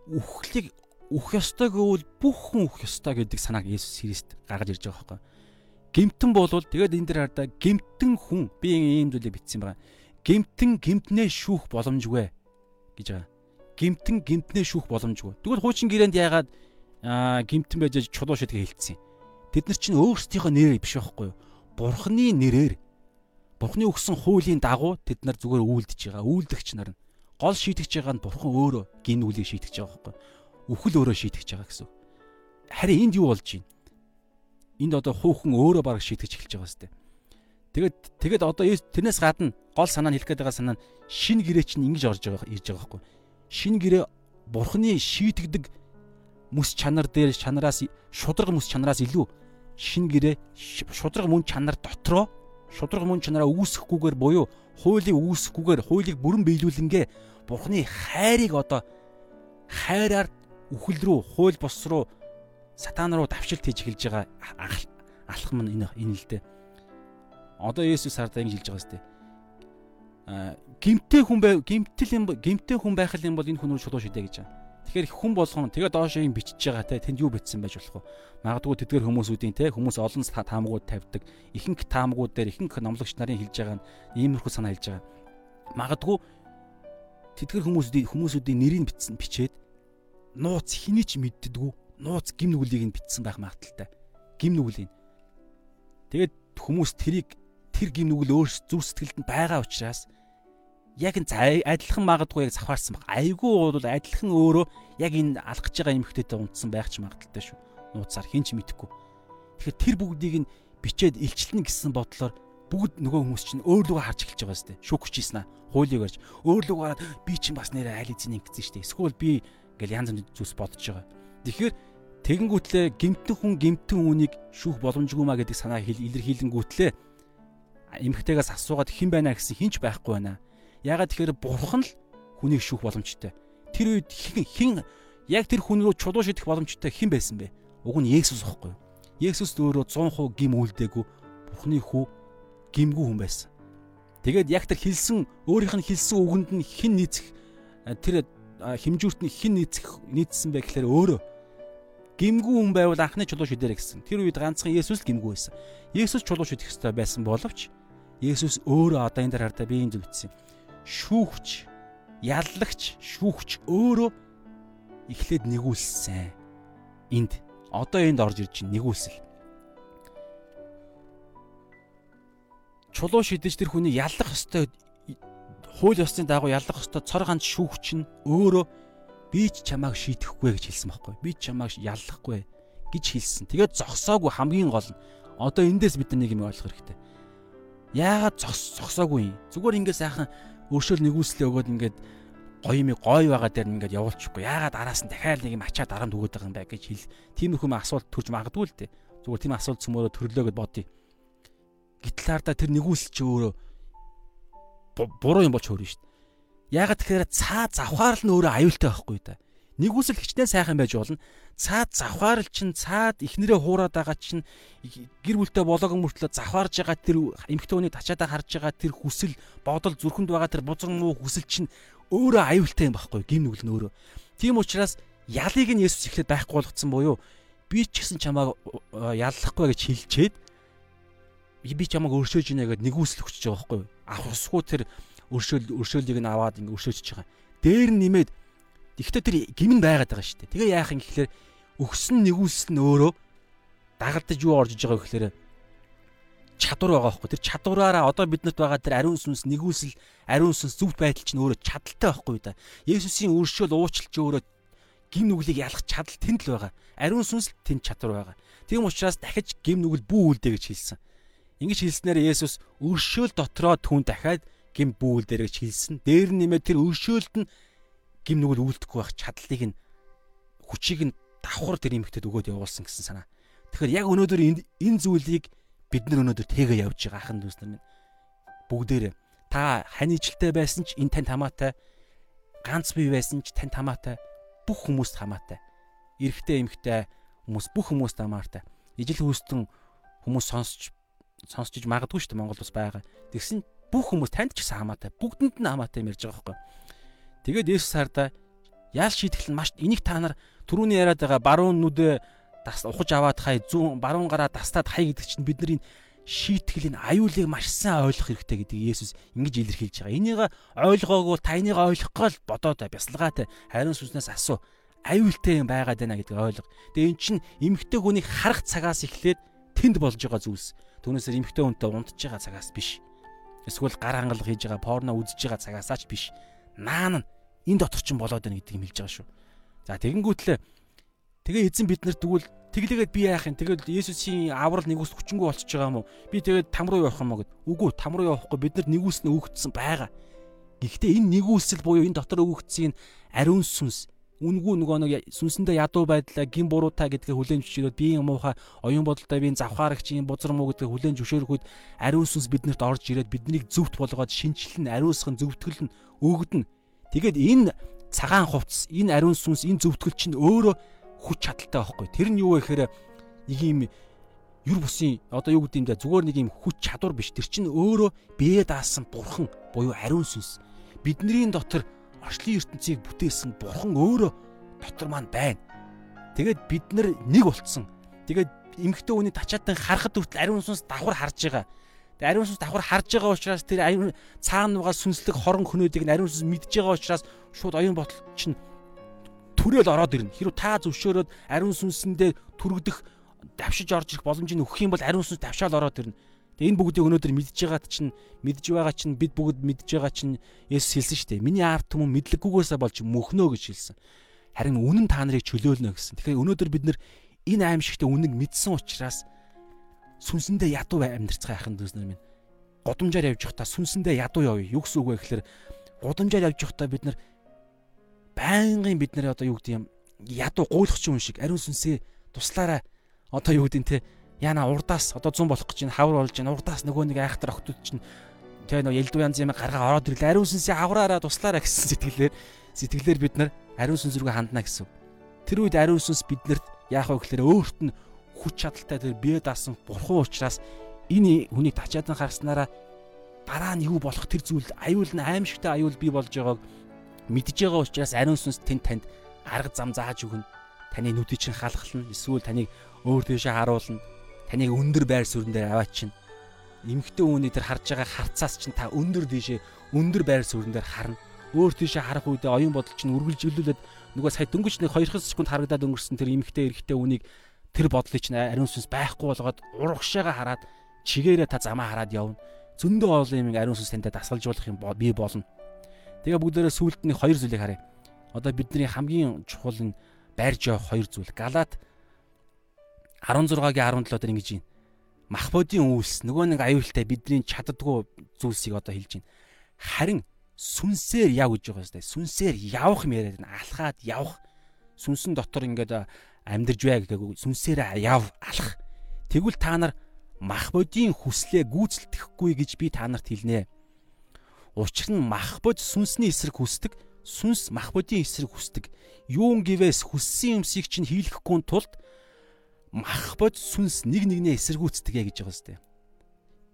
Үхлийг үх ёстой гэвэл бүх хүн үх ёстой гэдэг санааг Есүс Христ гаргаж ирж байгаа байхгүй. Гэмтэн болвол тэгээд энэ дэр хардаа гэмтэн хүн би ийм зүйлийг бичсэн байгаа. Гэмтэн гэмтнээ шүүх боломжгүй гэж байгаа гимтэн гимтнээ шүүх боломжгүй. Тэгвэл хуучин гэрээнд яагаад гимтэн байж чулуу шидгээ хэлсэн юм. Тэд нар чинь өөрсдийнхөө нэрээр биш байхгүй юу? Бурхны нэрээр Бурхны өгсөн хуулийн дагуу тэд нар зүгээр үйлдэж байгаа. Үйлдэгч нар нь гол шийтгэж байгаа нь Бурхан өөрөө гин үлийг шийтгэж байгаа байхгүй юу? Үхэл өөрөө шийтгэж байгаа гэсэн. Харин энд юу болж байна? Энд одоо хүүхэн өөрөө баг шийтгэж эхэлж байгаа сте. Тэгээд тэгээд одоо тэрнээс гадна гол санаа нь хэлэх гээд байгаа санаа нь шин гэрээ чинь ингэж орж байгаа ирж байгаа байхгүй юу? шинэ гэрээ бурхны шийтгдэг мэс чанар дээр чанараас шудраг мэс чанараас илүү шин гэрээ шудраг мөн чанар дотроо шудраг мөн чанараа үүсэхгүйгээр буюу хуулийг үүсэхгүйгээр хуулийг бүрэн биелүүлэнгээ Бурхны хайрыг одоо хайраар үхэл рүү хууль бос руу сатан руу давшилт хийж эхэлж байгаа алхам нь энэ энэ л дээ. Одоо Есүс хардаа ингэж хэлж байгаа сте. А гимтэй хүн бай гимтэл юм гимтэй хүн байх юм бол энэ хүн рүү чулуу шидэ гэж байгаа. Тэгэхээр хүн болгон тэгээ доош юм бичиж байгаа те тэнд юу бичсэн байж болох вэ? Магадгүй тэдгэр хүмүүсүүдийн те хүмүүс олон таамагууд тавьдаг. Ихэнх таамагууд дээр ихэнх номлогч нарын хэлж байгаа нь иймэрхүү санаа хэлж байгаа. Магадгүй тэдгэр хүмүүсүүдийн хүмүүсүүдийн нэрийг бичсэн бичээд нууц хэний ч мэддэггүй нууц гим нүглийг нь бичсэн байх магадaltaй. Гим нүглийг. Тэгээд хүмүүс тэрийг тэр гим нүгэл өөр зүр сэтгэлд нь байгаа учраас яг энэ адилхан магадгүй яг завхаарсан баг. Айгүй бол адилхан өөрөө яг энэ алхаж байгаа эмхтэйтэй унтсан байх ч магадaltaй шүү. Нууцаар хинч мэдэхгүй. Тэгэхээр тэр бүгдийг нь бичээд илчилнэ гэсэн бодлоор бүгд нөгөө хүмүүс чинь өөр лугаа харж эхэлж байгаа сте. Шүүх хүчээсэн аа. Хуулийг барьж өөр лугаа би чинь бас нэрээ айл эзэн ингэсэн штэ. Эсвэл би ингээл янз бүрийн зүйлс бодож байгаа. Тэгэхээр тэгэнгүүтлээ гимтэн хүн гимтэн үнийг шүүх боломжгүй маа гэдэг санаа илэрхийлэнгүүтлээ эмхтэйгээс асуугаад хэн байна гэсэн хинч байхгүй байна Ягаад тэгэхээр бурхан л хүнийг шүүх боломжтой. Тэр үед хэн яг тэр хүн рүү чулуу шидэх боломжтой хэн байсан бэ? Уг нь Есүс ихгүй юу? Есүс өөрөө 100% гим үлдээгүй Бурхны хүү гимгүү хүн байсан. Тэгээд яг тэр хэлсэн өөрийнх нь хэлсэн үгэнд нь хэн нийцэх тэр хэмжүүрт нь хэн нийцэх нийцсэн бэ гэхээр өөрөө гимгүү хүн байвал анхны чулуу шидэрэ гэсэн. Тэр үед ганцхан Есүс л гимгүү байсан. Есүс чулуу шидэх ёстой байсан боловч Есүс өөрөө одоо энэ дээр хардаа би энэ зүйл бичсэн шүүгч, яллагч, шүүгч өөрөө эхлээд нэгүүлсэн. Энд одоо энд орж ирж чинь нэгүүлсэл. Чулуу шидэж тэр хүний яллах ёстой хууль ёсны дагуу яллах ёстой цор ганц шүүгч нь өөрөө би ч чамааг шийдэхгүй гэж хэлсэн байхгүй. Би ч чамааг яллахгүй гэж хэлсэн. Тэгээд зогсоогүй хамгийн гол нь одоо эндээс бид нэг юм ойлгох хэрэгтэй. Яагаад зогсоогүй юм? Зүгээр ингээд сайхан өршөөл нэгүслээ өгөөд ингээд гоё юм гой байгаа дээр ингээд явуулчихгүй. Яагаад араас нь дахиад нэг юм ачаад дарамт өгöd байгаа юм бэ гэж хэл. Тиймэрхүү юм асуулт төрж магадгүй л дээ. Зүгээр тийм асуулт цөмөрөө төрлөө гэд бодъё. Гитлаардаа тэр нэгүсэл чи өөрөө буруу юм болж хөөрнө шүү дээ. Яагаад тэгэхээр цаа завхаар л нөөрэ аюултай байхгүй да. Нэгүсэл хичнээн сайхан байж болно. Цаад завхаар л чин цаад ихнэрээ хуураад байгаа чинь гэр бүлтэй болоогүй мөртлөө завхаарж байгаа тэр эмэгтэй хүнийг тачаадаа харж байгаа тэр хүсэл бодол зүрхэнд байгаа тэр бузан муу хүсэл чинь өөрөө аюултай юм байхгүй гин нүгэл нөөрөө. Тийм учраас ялыг нь Есүс ихлээр байхгүй болгоцсон буюу би ч гэсэн чамааг яллахгүй гэж хэлчихэд би чамааг өршөөж ийнэ гэд нэгүсэл хүчиж байгаа байхгүй авах усгүй тэр өршөөл өршөөлийг нь аваад ингэ өршөөж байгаа. Дээр нь нэмээд Тэгэхдээ тэр гимн байгаад байгаа шүү дээ. Тэгээ яах юм гэхэлэр өгсөн нэгүүлсэл нь өөрөө дагалтаж юу орж иж байгаа гэхэлэр чадвар байгаа байхгүй. Тэр чадвараараа одоо биднэрт байгаа тэр ариун сүнс нэгүүлсэл ариун сүнс зөвхт байдал чинь өөрөө чадaltaй байхгүй да. Есүсийн өршөөл уучлалч өөрөө гим нүглийг ялах чадал тэнд л байгаа. Ариун сүнс тэнд чадвар байгаа. Тийм учраас дахиж гим нүгэл бүү үлдээ гэж хэлсэн. Ингэж хэлснээр Есүс өршөөл дотроо түн дахиад гим бүү үлдээ гэж хэлсэн. Дээр нь нэмээд тэр өршөөлд нь гим нүгэл үлдэхгүй байх чадлыг нь хүчийг нь давхар тэр эмэгтэйд өгөөд явуулсан гэсэн санаа. Тэгэхээр яг өнөөдөр энэ зүйлийг бид нар өнөөдөр тэгээ явж байгаа ахын дүүс нар минь бүгдээрээ та хань ижилтэй байсан ч энэ танд хамаатай ганц бий байсан ч танд хамаатай бүх хүмүүст хамаатай эрэгтэй эмэгтэй хүмүүс бүх хүмүүст хамаатай ижил хөөстөн хүмүүс сонсч сонсч иж магадгүй шүү дээ Монгол бас байгаа. Тэгсэн бүх хүмүүс танд ч гэсэн хамаатай бүгдэнд нь хамаатай юм ярьж байгаа байхгүй. Тэгээд Есүс хардаа яал шийтгэл нь маш энийг та нар түрүүний яриад байгаа баруун нүдэ дас ухаж аваад хай зүүн баруун гараа дастаад хай гэдэг чинь бидний шийтгэлийн аюулыг маш сайн ойлгох хэрэгтэй гэдэг Есүс ингэж илэрхийлж байгаа. Энийг ойлгоогүй та энийг ойлгохгүй л бодоод бясалгаатай харин сүнснээс асуу. Аюултай юм байгаад байна гэдгийг ойлго. Тэгээ эн чинь эмгтэй хүнийг харах цагаас эхлээд тэнд болж байгаа зүйлс. Түүнээсээ эмгтэй хүнтэй унтж байгаа цагаас биш. Эсвэл гар хангалга хийж байгаа порно үзэж байгаа цагаасаа ч биш. Наан нь энэ дотор ч болоод байна гэдгийг хэлж байгаа шүү. За тэгэнгүүтлээ тэгээ эзэн биднэрт тэгвэл тэглээгээд би яах юм? Тэгэл Есүсийн аврал нэгүс хүчингү болчихж байгаа юм уу? Би тэгээд там руу явах юм уу гэд. Үгүй там руу явахгүй бид нар нэгүс нь өгөгдсөн байгаа. Гэхдээ энэ нэгүсэл буюу энэ дотор өгөгдсөн ариун сүнс үнгүй нөгөө нэг сүнсэндээ ядуу байдлаа гин буруутай гэдгээ хүлээн зөвшөөрөөд биеийн муухай оюун бодолтой биеийн завхаарагчийн бузар муу гэдгээ хүлээн зөвшөөрөхөд ариун сүнс биднэрт орж ирээд биднийг зөвхт болгоод шинчлэн ариусган зөвтгөл нь өгдөн. Тэгээд энэ цагаан хувцс энэ ариун сүнс энэ зөвтгөл чинь өөрөө хүч чадалтай байхгүй. Тэр нь юу вэ гэхээр нэг юм юр бусын одоо юу гэдэг юм да зүгээр нэг юм хүч чадвар биш. Тэр чинь өөрөө бие даасан бурхан буюу ариун сүнс. Бидний дотор орчлын ертөнцийг бүтээсэн бурхан өөрөө дотор маань байна. Тэгээд бид нар нэг болцсон. Тэгээд эмгхтэй хүний тачаатан харахад хүртэл ариун сүнс давхар харж байгаа. Тэгээд ариун сүнс давхар харж байгаа учраас тэр ариун цаана нугаа сүнслэг хорон хөнөөдийг ариун сүнс мэдж байгаа учраас шууд оюун ботол чинь төрөөл ороод ирнэ. Хэрвээ та зөвшөөрөөд ариун сүнсэндээ түргдэх давшиж орж ирэх боломжийг өгөх юм бол ариун сүнс давшаал ороод ирнэ. Тэгээ энэ бүгдийг өнөөдөр мэдж байгаад чинь мэдж байгаа чинь бид бүгд мэдж байгаа чинь Есүс хэлсэн шүү дээ. Миний ард түмэн мэдлэггүйгээсээ болж мөхнөө гэж хэлсэн. Харин үнэн та нарыг чөлөөлнө гэсэн. Тэгэхээр өнөөдөр бид нэр энэ аимшигтээ үнэг мэдсэн учраас сүнсэндээ ядуу амьдрцгаа яхын дүүснэр минь. Годамжаар явж явахдаа сүнсэндээ ядуу явъя. Юу гэсэн үг вэ гэхээр годамжаар явж явахдаа бид нар байнгын бид нар одоо юу гэдэг юм ядуу гуйлах юм шиг ариун сүнсээ туслаараа одоо юу гэдэг нь те яна урдаас одоо 100 болох гэж байна хавар болж байна урдаас нөгөө нэг айхтар охтууд чинь тэгээ нөгөө элдв янз юм гаргаа ороод ирлээ ариун сүнсээ авраараа туслаараа гэсэн сэтгэлээр сэтгэлээр бид нар ариун сүнс рүүгээ хандна гэсэн. Тэр үед ариун сүнс биднэрт яах вэ гэхээр өөрт нь хүч чадалтай тэр бие даасан бурхан учраас энэ хүнийг тачаадан харснараа дараа нь юу болох тэр зүйл аюул нь аимшигтай аюул бий болж байгааг мэдж байгаа учраас ариун сүнс тэнд танд арга зам зааж өгнө. Таны нүдийг чинь халахлна. Эсвэл таныг өөр дэшээ харуулна таныг өндөр байр суурин дээр аваачин. Эмхтэн үүний тэр харж байгаа харцаас чинь та өндөр дээшээ өндөр байр суурин дээр харна. Өөр тийшээ харах үедээ оюун бодол чинь үргэлжлүүлээд нөгөө сая дөнгөж нэг 2 секунд харагдаад өнгөрсөн тэр эмхтэн эрэхтэн үнийг тэр бодлыг чинь ариун сүнс байхгүй болгоод урагшаага хараад чигээрээ та замаа хараад явна. Зөндөө олон юм ариун сүнс таньд дасгалж болох юм би болно. Тэгээ бүгдээрээ сүулт нэг хоёр зүйлийг харъя. Одоо бидний хамгийн чухал нь байрж явах хоёр зүйл. Галаат 16-гийн 17 дээр ингэж байна. Мах бодийн үйлс нөгөө нэг аюултай бидний чаддгүй зүйлсийг одоо хэлж байна. Харин сүнсээр яв гэж байгаа юм. Сүнсээр явах юм яриад байна. Алхаад явах. Сүнсэн дотор ингээд амьдарж бай гэгээгүй сүнсээр яв алах. Тэгвэл та нар мах бодийн хүслээ гүйцэлдэхгүй гэж би та нарт хэлнэ. Учир нь мах бод сүнсний эсрэг хүсдэг, сүнс мах бодийн эсрэг хүсдэг. Юун гівээс хүссэн юмсыг чинь хийлгэхгүй тулд мах бод сүнс нэг нэгнээ эсэргүүцдэг гэж байгаа сте.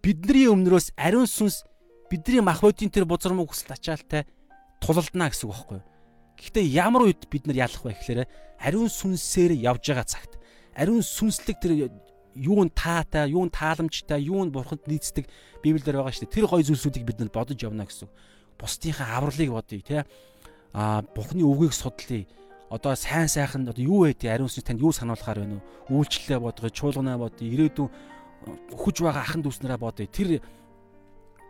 Бидний өмнөрөөс ариун сүнс бидний мах бодийн тэр бузар муу хүсэл ачаалтай тулалдана гэсэн үг байхгүй юу? Гэхдээ ямар үед бид нар ялах вэ гэхээр ариун сүнсээр явж байгаа цагт ариун сүнслэг тэр юун таатай, юун тааламжтай, юун бурханд нийцдэг Библиэлд байгаа шүү дээ. Тэр гой зүйлсүүдийг бид нар бодож явна гэсэн. Бусдынхаа авралыг бодъё, тий. Аа, Бурхны үгийг судлая одоо сайн сайхан одоо юу байдгийг ариун сүнс танд юу сануулахаар байна уу? Үйлчлэлээ бодгоо, чуулганаа бодъё, ирээдүйн өгөж байгаа ахын дүүснараа бодъё. Тэр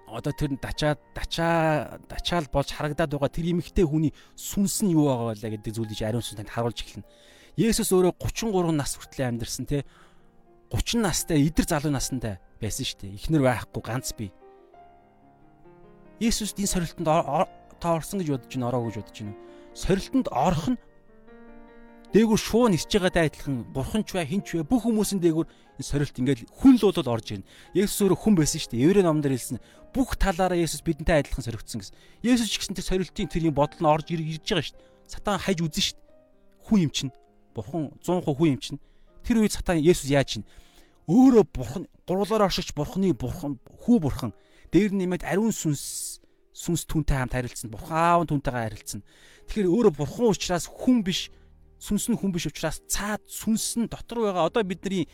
одоо тэр дачаа дачаа дачаал болж харагдаад байгаа тэр эмэгтэй хүний сүнс нь юу байгаа вэ гэдэг зүйлийг ариун сүнс танд харуулж эхэлнэ. Есүс өөрөө 33 нас хүртэл амьдарсан те 30 настай идэр залуу настай байсан шүү дээ. Эхнэр байхгүй ганц би. Есүс энэ сорилтонд та орсон гэж бодож байна, ороо гэж бодож байна. Сорилтонд орох нь Дээгүр шуун нисж байгаатай адилхан бурхан ч бай хинч бай бүх хүмүүсийн дээгүр энэ сорилт ингээл хүн л болоод орж ирнэ. Есүс өөрөө хүн байсан шүү дээ. Еврей номдэр хэлсэн бүх талаараа Есүс бидэнтэй адилхан соригдсон гэсэн. Есүс ч гэсэн тэр сорилтын тэр юм бодол нь орж ирж байгаа шүү дээ. Сатан хайж үзэн шүү дээ. Хүн юм чинь. Бурхан 100% хүн юм чинь. Тэр үед сатан Есүс яаж чинь өөрөө бурхан гурлаар оршигч бурханы бурхан хүү бурхан дээр нэмээд ариун сүнс сүнс түнтэй хамт харилцсан. Бурхан аав түнтэйгээ харилцсан. Тэгэхээр өөрөө бурхан учраас хүн биш сүнс нь хүн биш учраас цаад сүнс нь дотор байгаа одоо бидний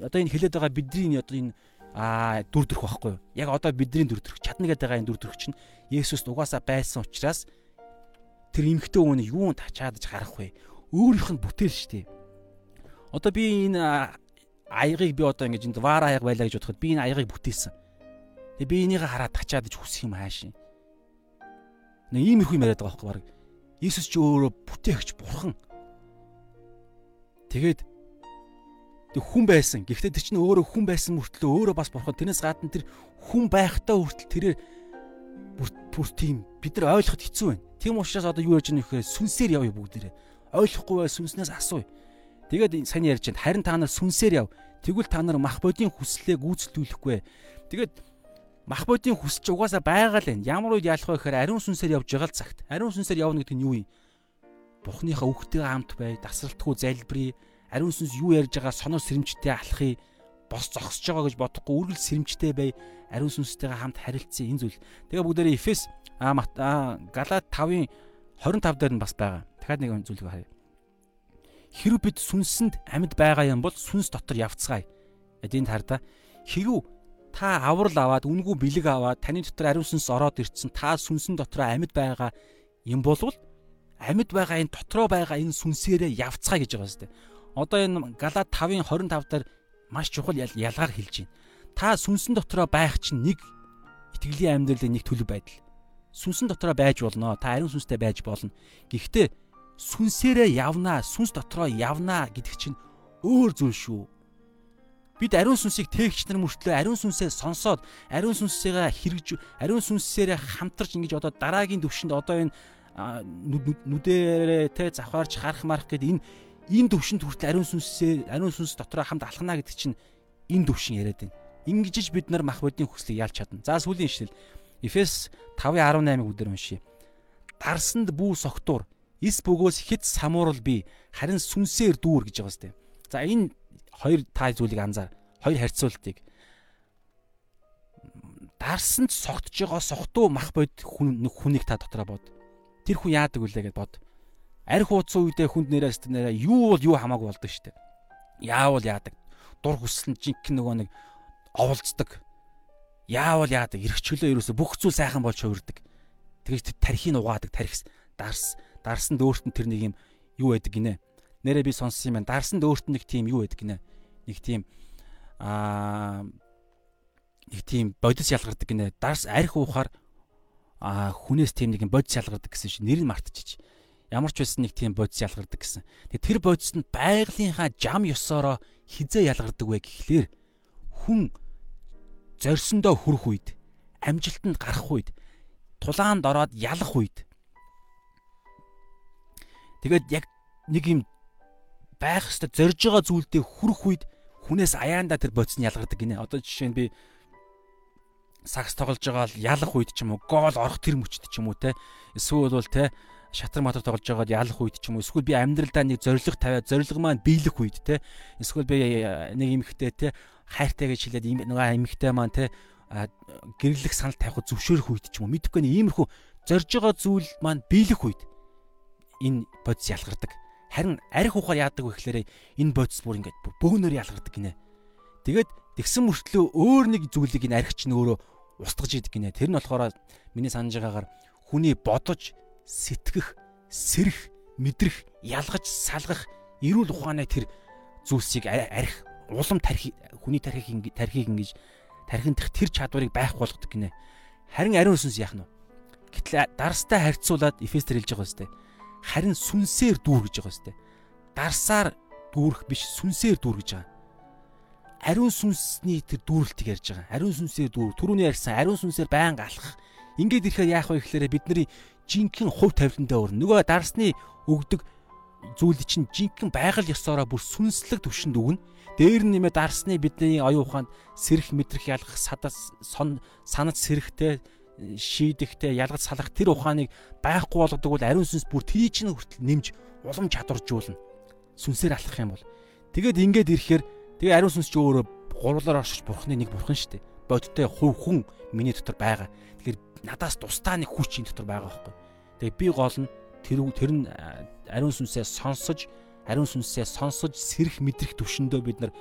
одоо энэ хэлээд байгаа бидний одоо энэ а дүр төрх байхгүй юу? Яг одоо бидний дүр төрх чадна гэдэг байгаа энэ дүр төрх чинь Есүс угаасаа байсан учраас тэр эмхтэй хүн юунд тачаадж гарах вэ? Өөрийнх нь бүтээл шүү дээ. Одоо би энэ аягыг би одоо ингэж энд ваар аяг байлаа гэж бодоход би энэ аягыг бүтээсэн. Тэгээ би энийг хараад тачаадж хүсэх юм хаашийн. Нэг иймэрхүү юм яриад байгаа байхгүй баг Иесус ч өөрөө бүтээгч бурхан. Тэгээд тэг хүн байсан. Гэхдээ тэр чинь өөрөө хүн байсан мөртлөө өөрөө бас бурхан. Тэрнээс гадна тэр хүн байхдаа хүртэл тэрээр бүр тийм бид нар ойлгоход хэцүү байна. Тийм учраас одоо юу ярьж байгаа нөхөр сүнсээр явъя бүгдээрээ. Ойлгохгүй бай сүнснээс асууя. Тэгээд сайн ярьж байна. Харин та нар сүнсээр яв. Тэгвэл та нар мах бодийн хүслээ гүйцэтгүүлэхгүй. Тэгээд мах бодийн хүсч угаасаа байгаа л байна. Ямар үед ялах вэ гэхээр ариун сүнсээр явж байгаа л цагт. Ариун сүнсээр явна гэдэг нь юу юм? Бухныхаа үхтэйгээ хамт бай, дасралтгүй залбирая. Ариун сүнс юу ярьж байгаа сонор сэрэмжтэй алхахыг бос зогсож байгаа гэж бодохгүй үргэлж сэрэмжтэй бай. Ариун сүнстэйгээ хамт харилцсан энэ зүйл. Тэгээ бүгдээрээ Эфес а Галат 5-ын 25 дээр нь бас байгаа. Дахиад нэг зүйлийг харъя. Хэрв бид сүнсэнд амьд байгаа юм бол сүнс дотор явцгаая. Эдийн харда. Хэрв та аврал аваад үнгүй бэлэг аваад таны дотор ариун сүнс ороод ирсэн та сүнсэн дотроо амьд байгаа юм болвол амьд байгаа энэ дотроо байгаа энэ сүнсээрээ явцгаая гэж байгаа юм. Одоо энэ Галат 5-ын 25 дээр маш чухал ялгаар хэлж байна. Та сүнсэн дотроо байх чинь нэг итгэлийн амьдралын нэг төлөв байдал. Сүнсэн дотроо байж болно. Та ариун сүнстэй байж болно. Гэхдээ сүнсээрээ явнаа, сүнс дотроо явнаа гэдэг чинь өөр зүйл шүү. Бид ариун сүнсийг тээгч нар мөртлөө ариун сүнсээ сонсоод ариун сүнсээгээ хэрэгж ариун сүнсээрээ хамтарч ингэж одоо дараагийн төвшөнд одоо энэ нүдэрээ те завхаарч харах марах гэдэг энэ энэ төвшөнд хүртэл ариун сүнсээ ариун сүнс дотроо хамт алхана гэдэг чинь энэ төвшин яриад байна. Ингэж бид нар мах бодийн хүслийг ялж чадна. За сүүлийн ишлэл Эфес 5:18-ыг үдээр уншия. Дарсанд бүү согтуур эс бөгөөс хэд самуурал би харин сүнсээр дүүр гэж байгаа сте. За энэ хоёр та зүйлийг анзаар. Хоёр харьцуултыг дарсанд согтж байгаа согтуу мах бод хүн хүнийг та дотроо бод. Тэр хүн яадаг вүлээ гэд бод. Арх ууцсан үедээ хүнд нэрээс нэрээ юу бол юу хамаагүй болдог штэ. Яавал яадаг. Дур хүсэл нь жинхэнэ нөгөө нэг оволцдог. Яавал яадаг. Ирхчлөө ерөөсө бүх зүйл сайхан болж хувирдаг. Тэгэж тархийг угаадаг тархис дарс дарсанд өөрт нь тэр нэг юм юу байдаг гинэ. Нэрээ би сонссон юм байна. Дарсанд өөрт нь нэг тийм юу байдаг гинэ. Нэг тийм аа нэг тийм бодис ялгардаг гинэ. Дарс арх уухаар а хүнээс тийм нэг бодис ялгардаг гэсэн чинь нэр нь мартчих. Ямар ч байсан нэг тийм бодис ялгардаг гэсэн. Тэгээ тэр бодис нь байгалийнхаа жам ёсоороо хизээ ялгардаг вэ гэхлээр хүн зорьсондоо хүрэх үед амжилтанд гарах үед тулаанд ороод ялах үед Тэгээд яг нэг юм байх хэвээр зорж байгаа зүйлдээ хүрэх үед хүнээс аяанда тэр бодис нь ялгардаг гинэ. Одоо жишээ нь би сакс тоглож байгаа л ялах үед ч юм уу, гол орох тэр мөчт ч юм уу те. Эсвэл бол те шатар мотор тоглож байгаад ялах үед ч юм уу эсвэл би амьдралдаа нэг зориг тавиад зориг маань биелэх үед те эсвэл би э, нэг эмхтэй те хайртай гэж хэлээд нөгөө эмхтэй маань те гэрлэх санал тавих зөвшөөрөх үед ч юм уу мэдхгүй нэг иймэрхүү зорж байгаа зүйл маань биелэх үед энэ бодис ялгардаг. Харин арх ухаар яадаг вэ гэхээр энэ бодис бүр ингээд бөөнөр ялгардаг гинэ. Тэгээд тэгсэн мөртлөө өөр нэг зүйлийг энэ арх чинь өөрөө устгаж идэг гинэ. Тэр нь болохоор миний санаж байгаагаар хүний бодож, сэтгэх, сэрэх, мэдрэх, ялгаж, салгах эрүүл ухааны тэр зүйлсийг арх улам тархи хүний тархийг тархийг ингэж тархиндх тэр чадварыг байх болгодог гинэ. Харин ариун сүнс яах нь вэ? Гэтэл дарстай харьцуулаад Эфестер хэлж байгаа юм сте харин сүнсээр дүүр гэж байгаа сте. Дарсаар дүүрэх биш сүнсээр дүүр гэж байгаа. Ариун сүнсний тэр дүүрэлтийг ярьж байгаа. Ариун сүнсээр дүүр. Түрүүний ярьсан ариун сүнсээр байнга алхах. Ингээд ирэхээр яах вэ гэхээр бидний жинхэнэ хувь тавиландаа өрнө. Нөгөө дарсны өгдөг зүйл чинь жинхэнэ байгаль ёсоороо бүр сүнслэг төвшөнд өгнө. Дээр нь нэмээд дарсны бидний оюун ухаанд сэрэх мэдрэх ялгах садас сон санаж сэрэхтэй шийдэхтэй ялгаж салах тэр ухааныг байхгүй болгодог бол ариун сүнс бүр тэрий чинь хүртэл нэмж улам чадваржуулна. Сүнсээр алхах юм бол. Тэгээд ингээд ирэхээр тэгээ ариун сүнс ч өөрөө гурвлаар оршиж бурхны нэг бурхан шүү дээ. Бодтой хувь хүн миний дотор байгаа. Тэгэхээр надаас тусдаа нэг хүч энэ дотор байгаа байхгүй. Тэгээ би гол нь тэр тэр нь ариун сүнсээ сонсож ариун сүнсээ сонсож сэрэх мэдрэх төвшөндөө бид нар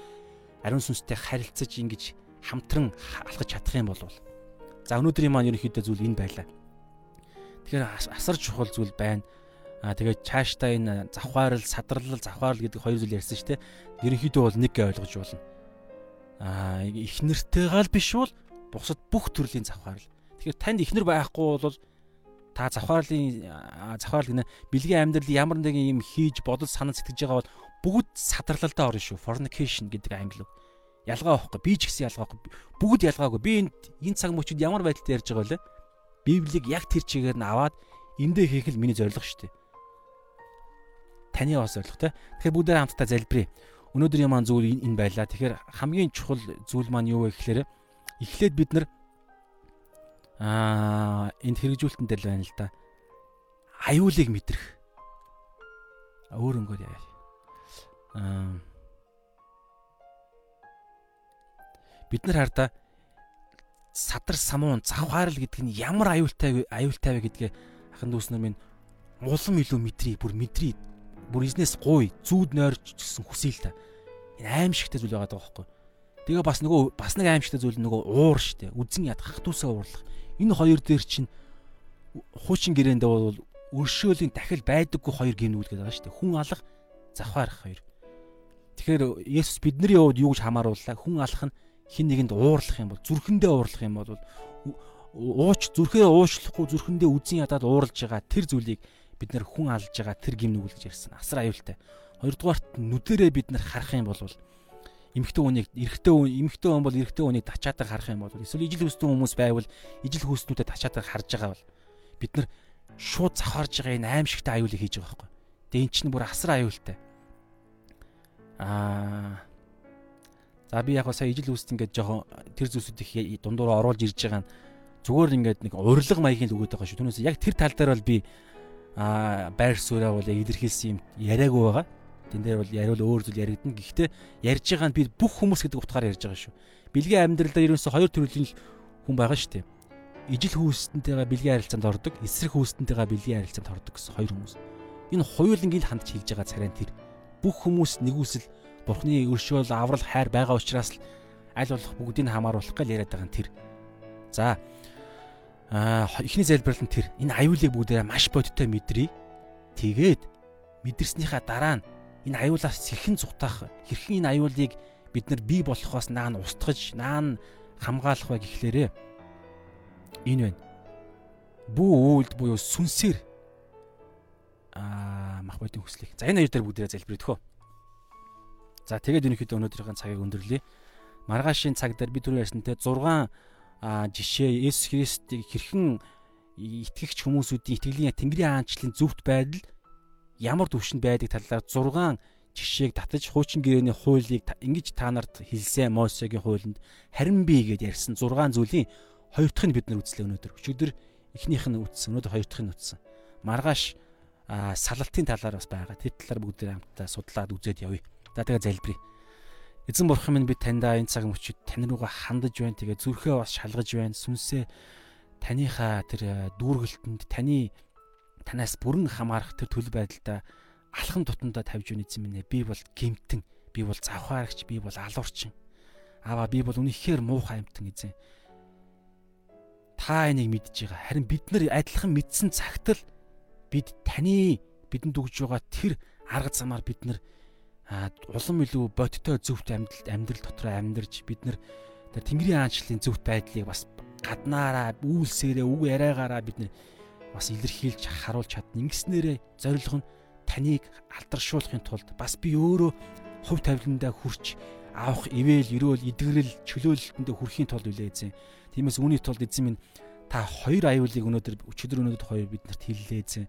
ариун сүнстэй харилцаж ингэж хамтран алхаж чадах юм бол За өнөөдрийн маань ерөнхийдөө зүйл энэ байлаа. Тэгэхээр асар чухал зүйл байна. Аа тэгээд цаашдаа энэ завхаарл, садрал, завхаарл гэдэг хоёр зүйл ярьсан шүү дээ. Ерөнхийдөө бол нэг ойлгож болно. Аа их нэртэйгаал биш бол бусад бүх төрлийн завхаарл. Тэгэхээр танд ихнэр байхгүй бол та завхаарлын завхаарл гэнэ бэлгийн амьдрал ямар нэгэн юм хийж бодол санаа сэтгэж байгаа бол бүгд садралдаа орно шүү. Fornication гэдэг англи үг ялгаа байхгүй би ч гэсэн ялгаа байхгүй бүгд ялгаагүй би энд энэ цаг мөчид ямар байдалтай ярьж байгаа вэ Библийг яг тэр чигээр нь аваад эндээ хийх л миний зорилго шүү дээ. Таны бас зорилго те. Тэгэхээр бүгдээ хамтдаа залбирая. Өнөөдрийн маань зүйл энэ байлаа. Тэгэхээр хамгийн чухал зүйл маань юу вэ гэхээр эхлээд бид нар аа энд хэрэгжүүлэлтэн дээр л байна л да. Аюулыг мэдрэх. Өөр өнгөөр яа. Аа бид нар хардаа садар самуун завхаарл гэдэг нь ямар аюултай аюултай вэ гэдгээ ахын дүүс нар минь улам илүү мэдрий бүр мэдрий бүр эзнээс гуй зүүд нойрч гэсэн хүсэл та. Энэ аимшигтай зүйл байгаа байхгүй. Тэгээ бас нөгөө бас нэг аимшигтай зүйл нөгөө уур штэ. Үзэн яд хахтуусаа уурлах. Энэ хоёр дээр чинь хуучин гэрээндээ бол өршөөлийн дахил байдаггүй хоёр гинүүл гэдэг байгаа штэ. Хүн алах завхаарах хоёр. Тэгэхээр Есүс бидний хувьд юу гэж хамаарууллаа? Хүн алах нь хин нэгэнд уурлах юм бол зүрхэндээ уурлах юм бол ууч зүрхээ уучлахгүй зүрхэндээ үзэн ядаад ууралж байгаа тэр зүйлийг бид нэр хүн алж байгаа тэр гим нүгэл гэж ярьсан. Асар аюултай. Хоёрдугаарт нүдэрээ бид нэр харах юм бол эмэгтэй хүнийг эрэгтэй хүн эмэгтэй хүн бол эрэгтэй хүнийг тачаадаг харах юм бол эсвэл ижил хүссэн хүмүүс байвал ижил хүснүүдэд тачаадаг харж байгаа бол бид нар шууд завхарж байгаа энэ аимшигтай аюулыг хийж байгаа байхгүй. Тэгээ эн чинь бүр асар аюултай. Аа За би яг сая ижил үүст ингээд жоохон тэр зүйлсүүд их дундуур оруулж ирж байгаа нь зүгээр ингээд нэг урилга маягийн л өгöd байгаа шүү. Түүнээс яг тэр тал дээр бол би аа байр суурьаа бол илэрхийлсэн юм яриаггүй байгаа. Тэн дээр бол яриул өөр зүйл яригдана. Гэхдээ ярьж байгаа нь би бүх хүмүүс гэдэг утгаар ярьж байгаа шүү. Бэлгийн амьдралдаа ерөөсө хоёр төрлийн хүн байгаа шүү дээ. Ижил хүүстэнтэйгээ бэлгийн харилцаанд ордог, эсрэг хүүстэнтэйгээ бэлгийн харилцаанд ордог гэсэн хоёр хүмүүс. Энэ хоёулангийн хандж хийж байгаа царайн тэр. Бүх хүмүүс нэгүсэл Бурхны өршөөл аврал хайр байгаа учраас л аль болох бүгдийг хамааруулах гал яриад байгаа нь тэр. За аа эхний залбирал нь тэр. Энэ аюулыг бүгдээ маш бодиттой мэдрий. Тэгээд мэдэрснийхаа дараа нь энэ аюулаас хэрхэн зутаах, хэрхэн энэ аюулыг бид нар бий болохоос наан устгаж, наан хамгаалах вэ гэхлээрээ энэ байна. Бүү үйлд буюу сүнсээр аа мах бодийн хүслийг. За энэ хоёр дээр бүгдээ залбирдөхөө. За тэгээд ерөнхийдөө өнөөдрийн цагийг өндөрлөе. Маргаашийн цаг дээр би түрүү ярьсан те 6 жишээ Есүс Христийг хэрхэн итгэгч хүмүүсүүдийн итгэлийн Тэнгэрийн хаанчлалын зөвхт байдал ямар төвшөнд байдаг талаар 6 жишээг татаж хуучин гэрээний хуулийг ингэж та нарт хэлсэн Мосегийн хуулинд харин би гэдээ ярьсан 6 зүйлийн хоёр дахь нь бид нар үзлээ өнөөдөр. Өчигдөр эхнийх нь үтсэн, өнөөдөр хоёр дахь нь үтсэн. Маргааш салалтын талаар бас байгаа. Тэр талаар бүгд хамтдаа судлаад үзээд явъя. За тэгээ залбирая. Эзэн бурхан минь би таньдаа энэ цаг мөчид тань руугаа хандаж байна. Тэгээ зүрхээ бас шалгаж байна. Сүнсээ таныхаа тэр э, дүүргэлтэнд таны танаас бүрэн хамаарах тэр төлөв байдалтай алхан тутамдаа тавьж өгнө эзэн минь. Би бол гемтэн, би бол завхаарагч, би бол алуурчин. Аваа би бол үнэхээр муухай амтан эзэн. Та энийг мэдж байгаа. Харин бид нар адилхан мэдсэн цагт л бид таны бидэнд өгж байгаа тэр арга замаар бид нар улам илүү бодиттой зөвхт амьдрал амьдрал дотор амьдарч бид нар Тэнгэрийн аанчлалын зөвхт байдлыг бас гаднаараа үйлсээрээ үг яриагаараа бид нар бас илэрхийлж харуулж чадна. Ингэснээрээ зорилго нь таныг алдаршуулахын тулд бас би өөрөө хувь тавиландаа хүрч авах ивэл ерөөл идэгрэл чөлөөлөлтөндөө хүрэхийн тулд үлээ эзэн. Тиймээс үүний тулд эзэн минь та хоёр аюулыг өнөөдөр өчигдөр өнөөдөр хоёр биднэрт хэллээ эзэн.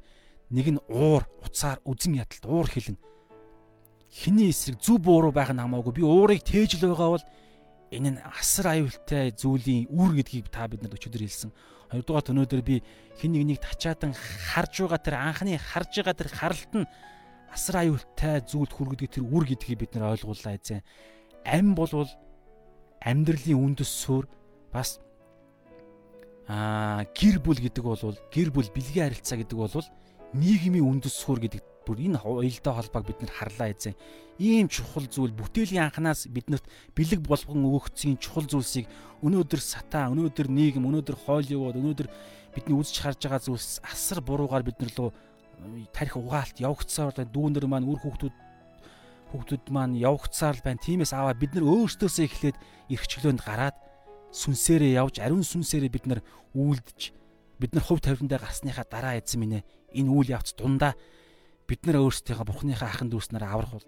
Нэг нь уур, уцаар, үзэн ядалт уур хилэн хиний эсрэг зүв бууруу байх нь хамаагүй би уурыг тээж л байгаа бол энэ нь асар аюултай зүйлийн үр гэдгийг та бидэнд өчигдөр хэлсэн. Хоёрдугаар өнөөдөр би хин нэгнийг тачаадан харж байгаа тэр анхны харж байгаа тэр харалт нь асар аюултай зүйлд хүргэдэг тэр үр гэдгийг бид нар ойлгууллаа эзэн. Ам болвол амьдралын үндэс суурь бас аа гэр бүл гэдэг бол гэр бүл бэлгийн харилцаа гэдэг бол нийгмийн үндэс суурь гэдэг бүр энэ уялдаа холбоог бид нар харлаа эзэн. Ийм чухал зүйл бүтээлийн анханаас биднэрт бэлэг болгон өгөгдсөн чухал зүйлсийг өнөөдөр сатаа, өнөөдөр нийгэм, өнөөдөр Холливуд, өнөөдөр бидний үзэж харж байгаа зүйлс асар буруугаар бид нар руу э, тарих угаалт явагдсаар байна. Дүүнэр маань үр хүүхдүүд хүүхдүүд маань явагдсаар л байна. Тиймээс аваа бид нар өөрсдөөсөө эхлээд эрх чөлөөнд гараад сүнсээрээ явж ариун сүнсээрээ бид нар үйлдэж бид нар хувь тавиландаа гарсныхаа дараа эзэн минь энэ үйл явц дундаа бид нар өөрсдийнхөө бурхныхаа ахын дүүснээр аврах бол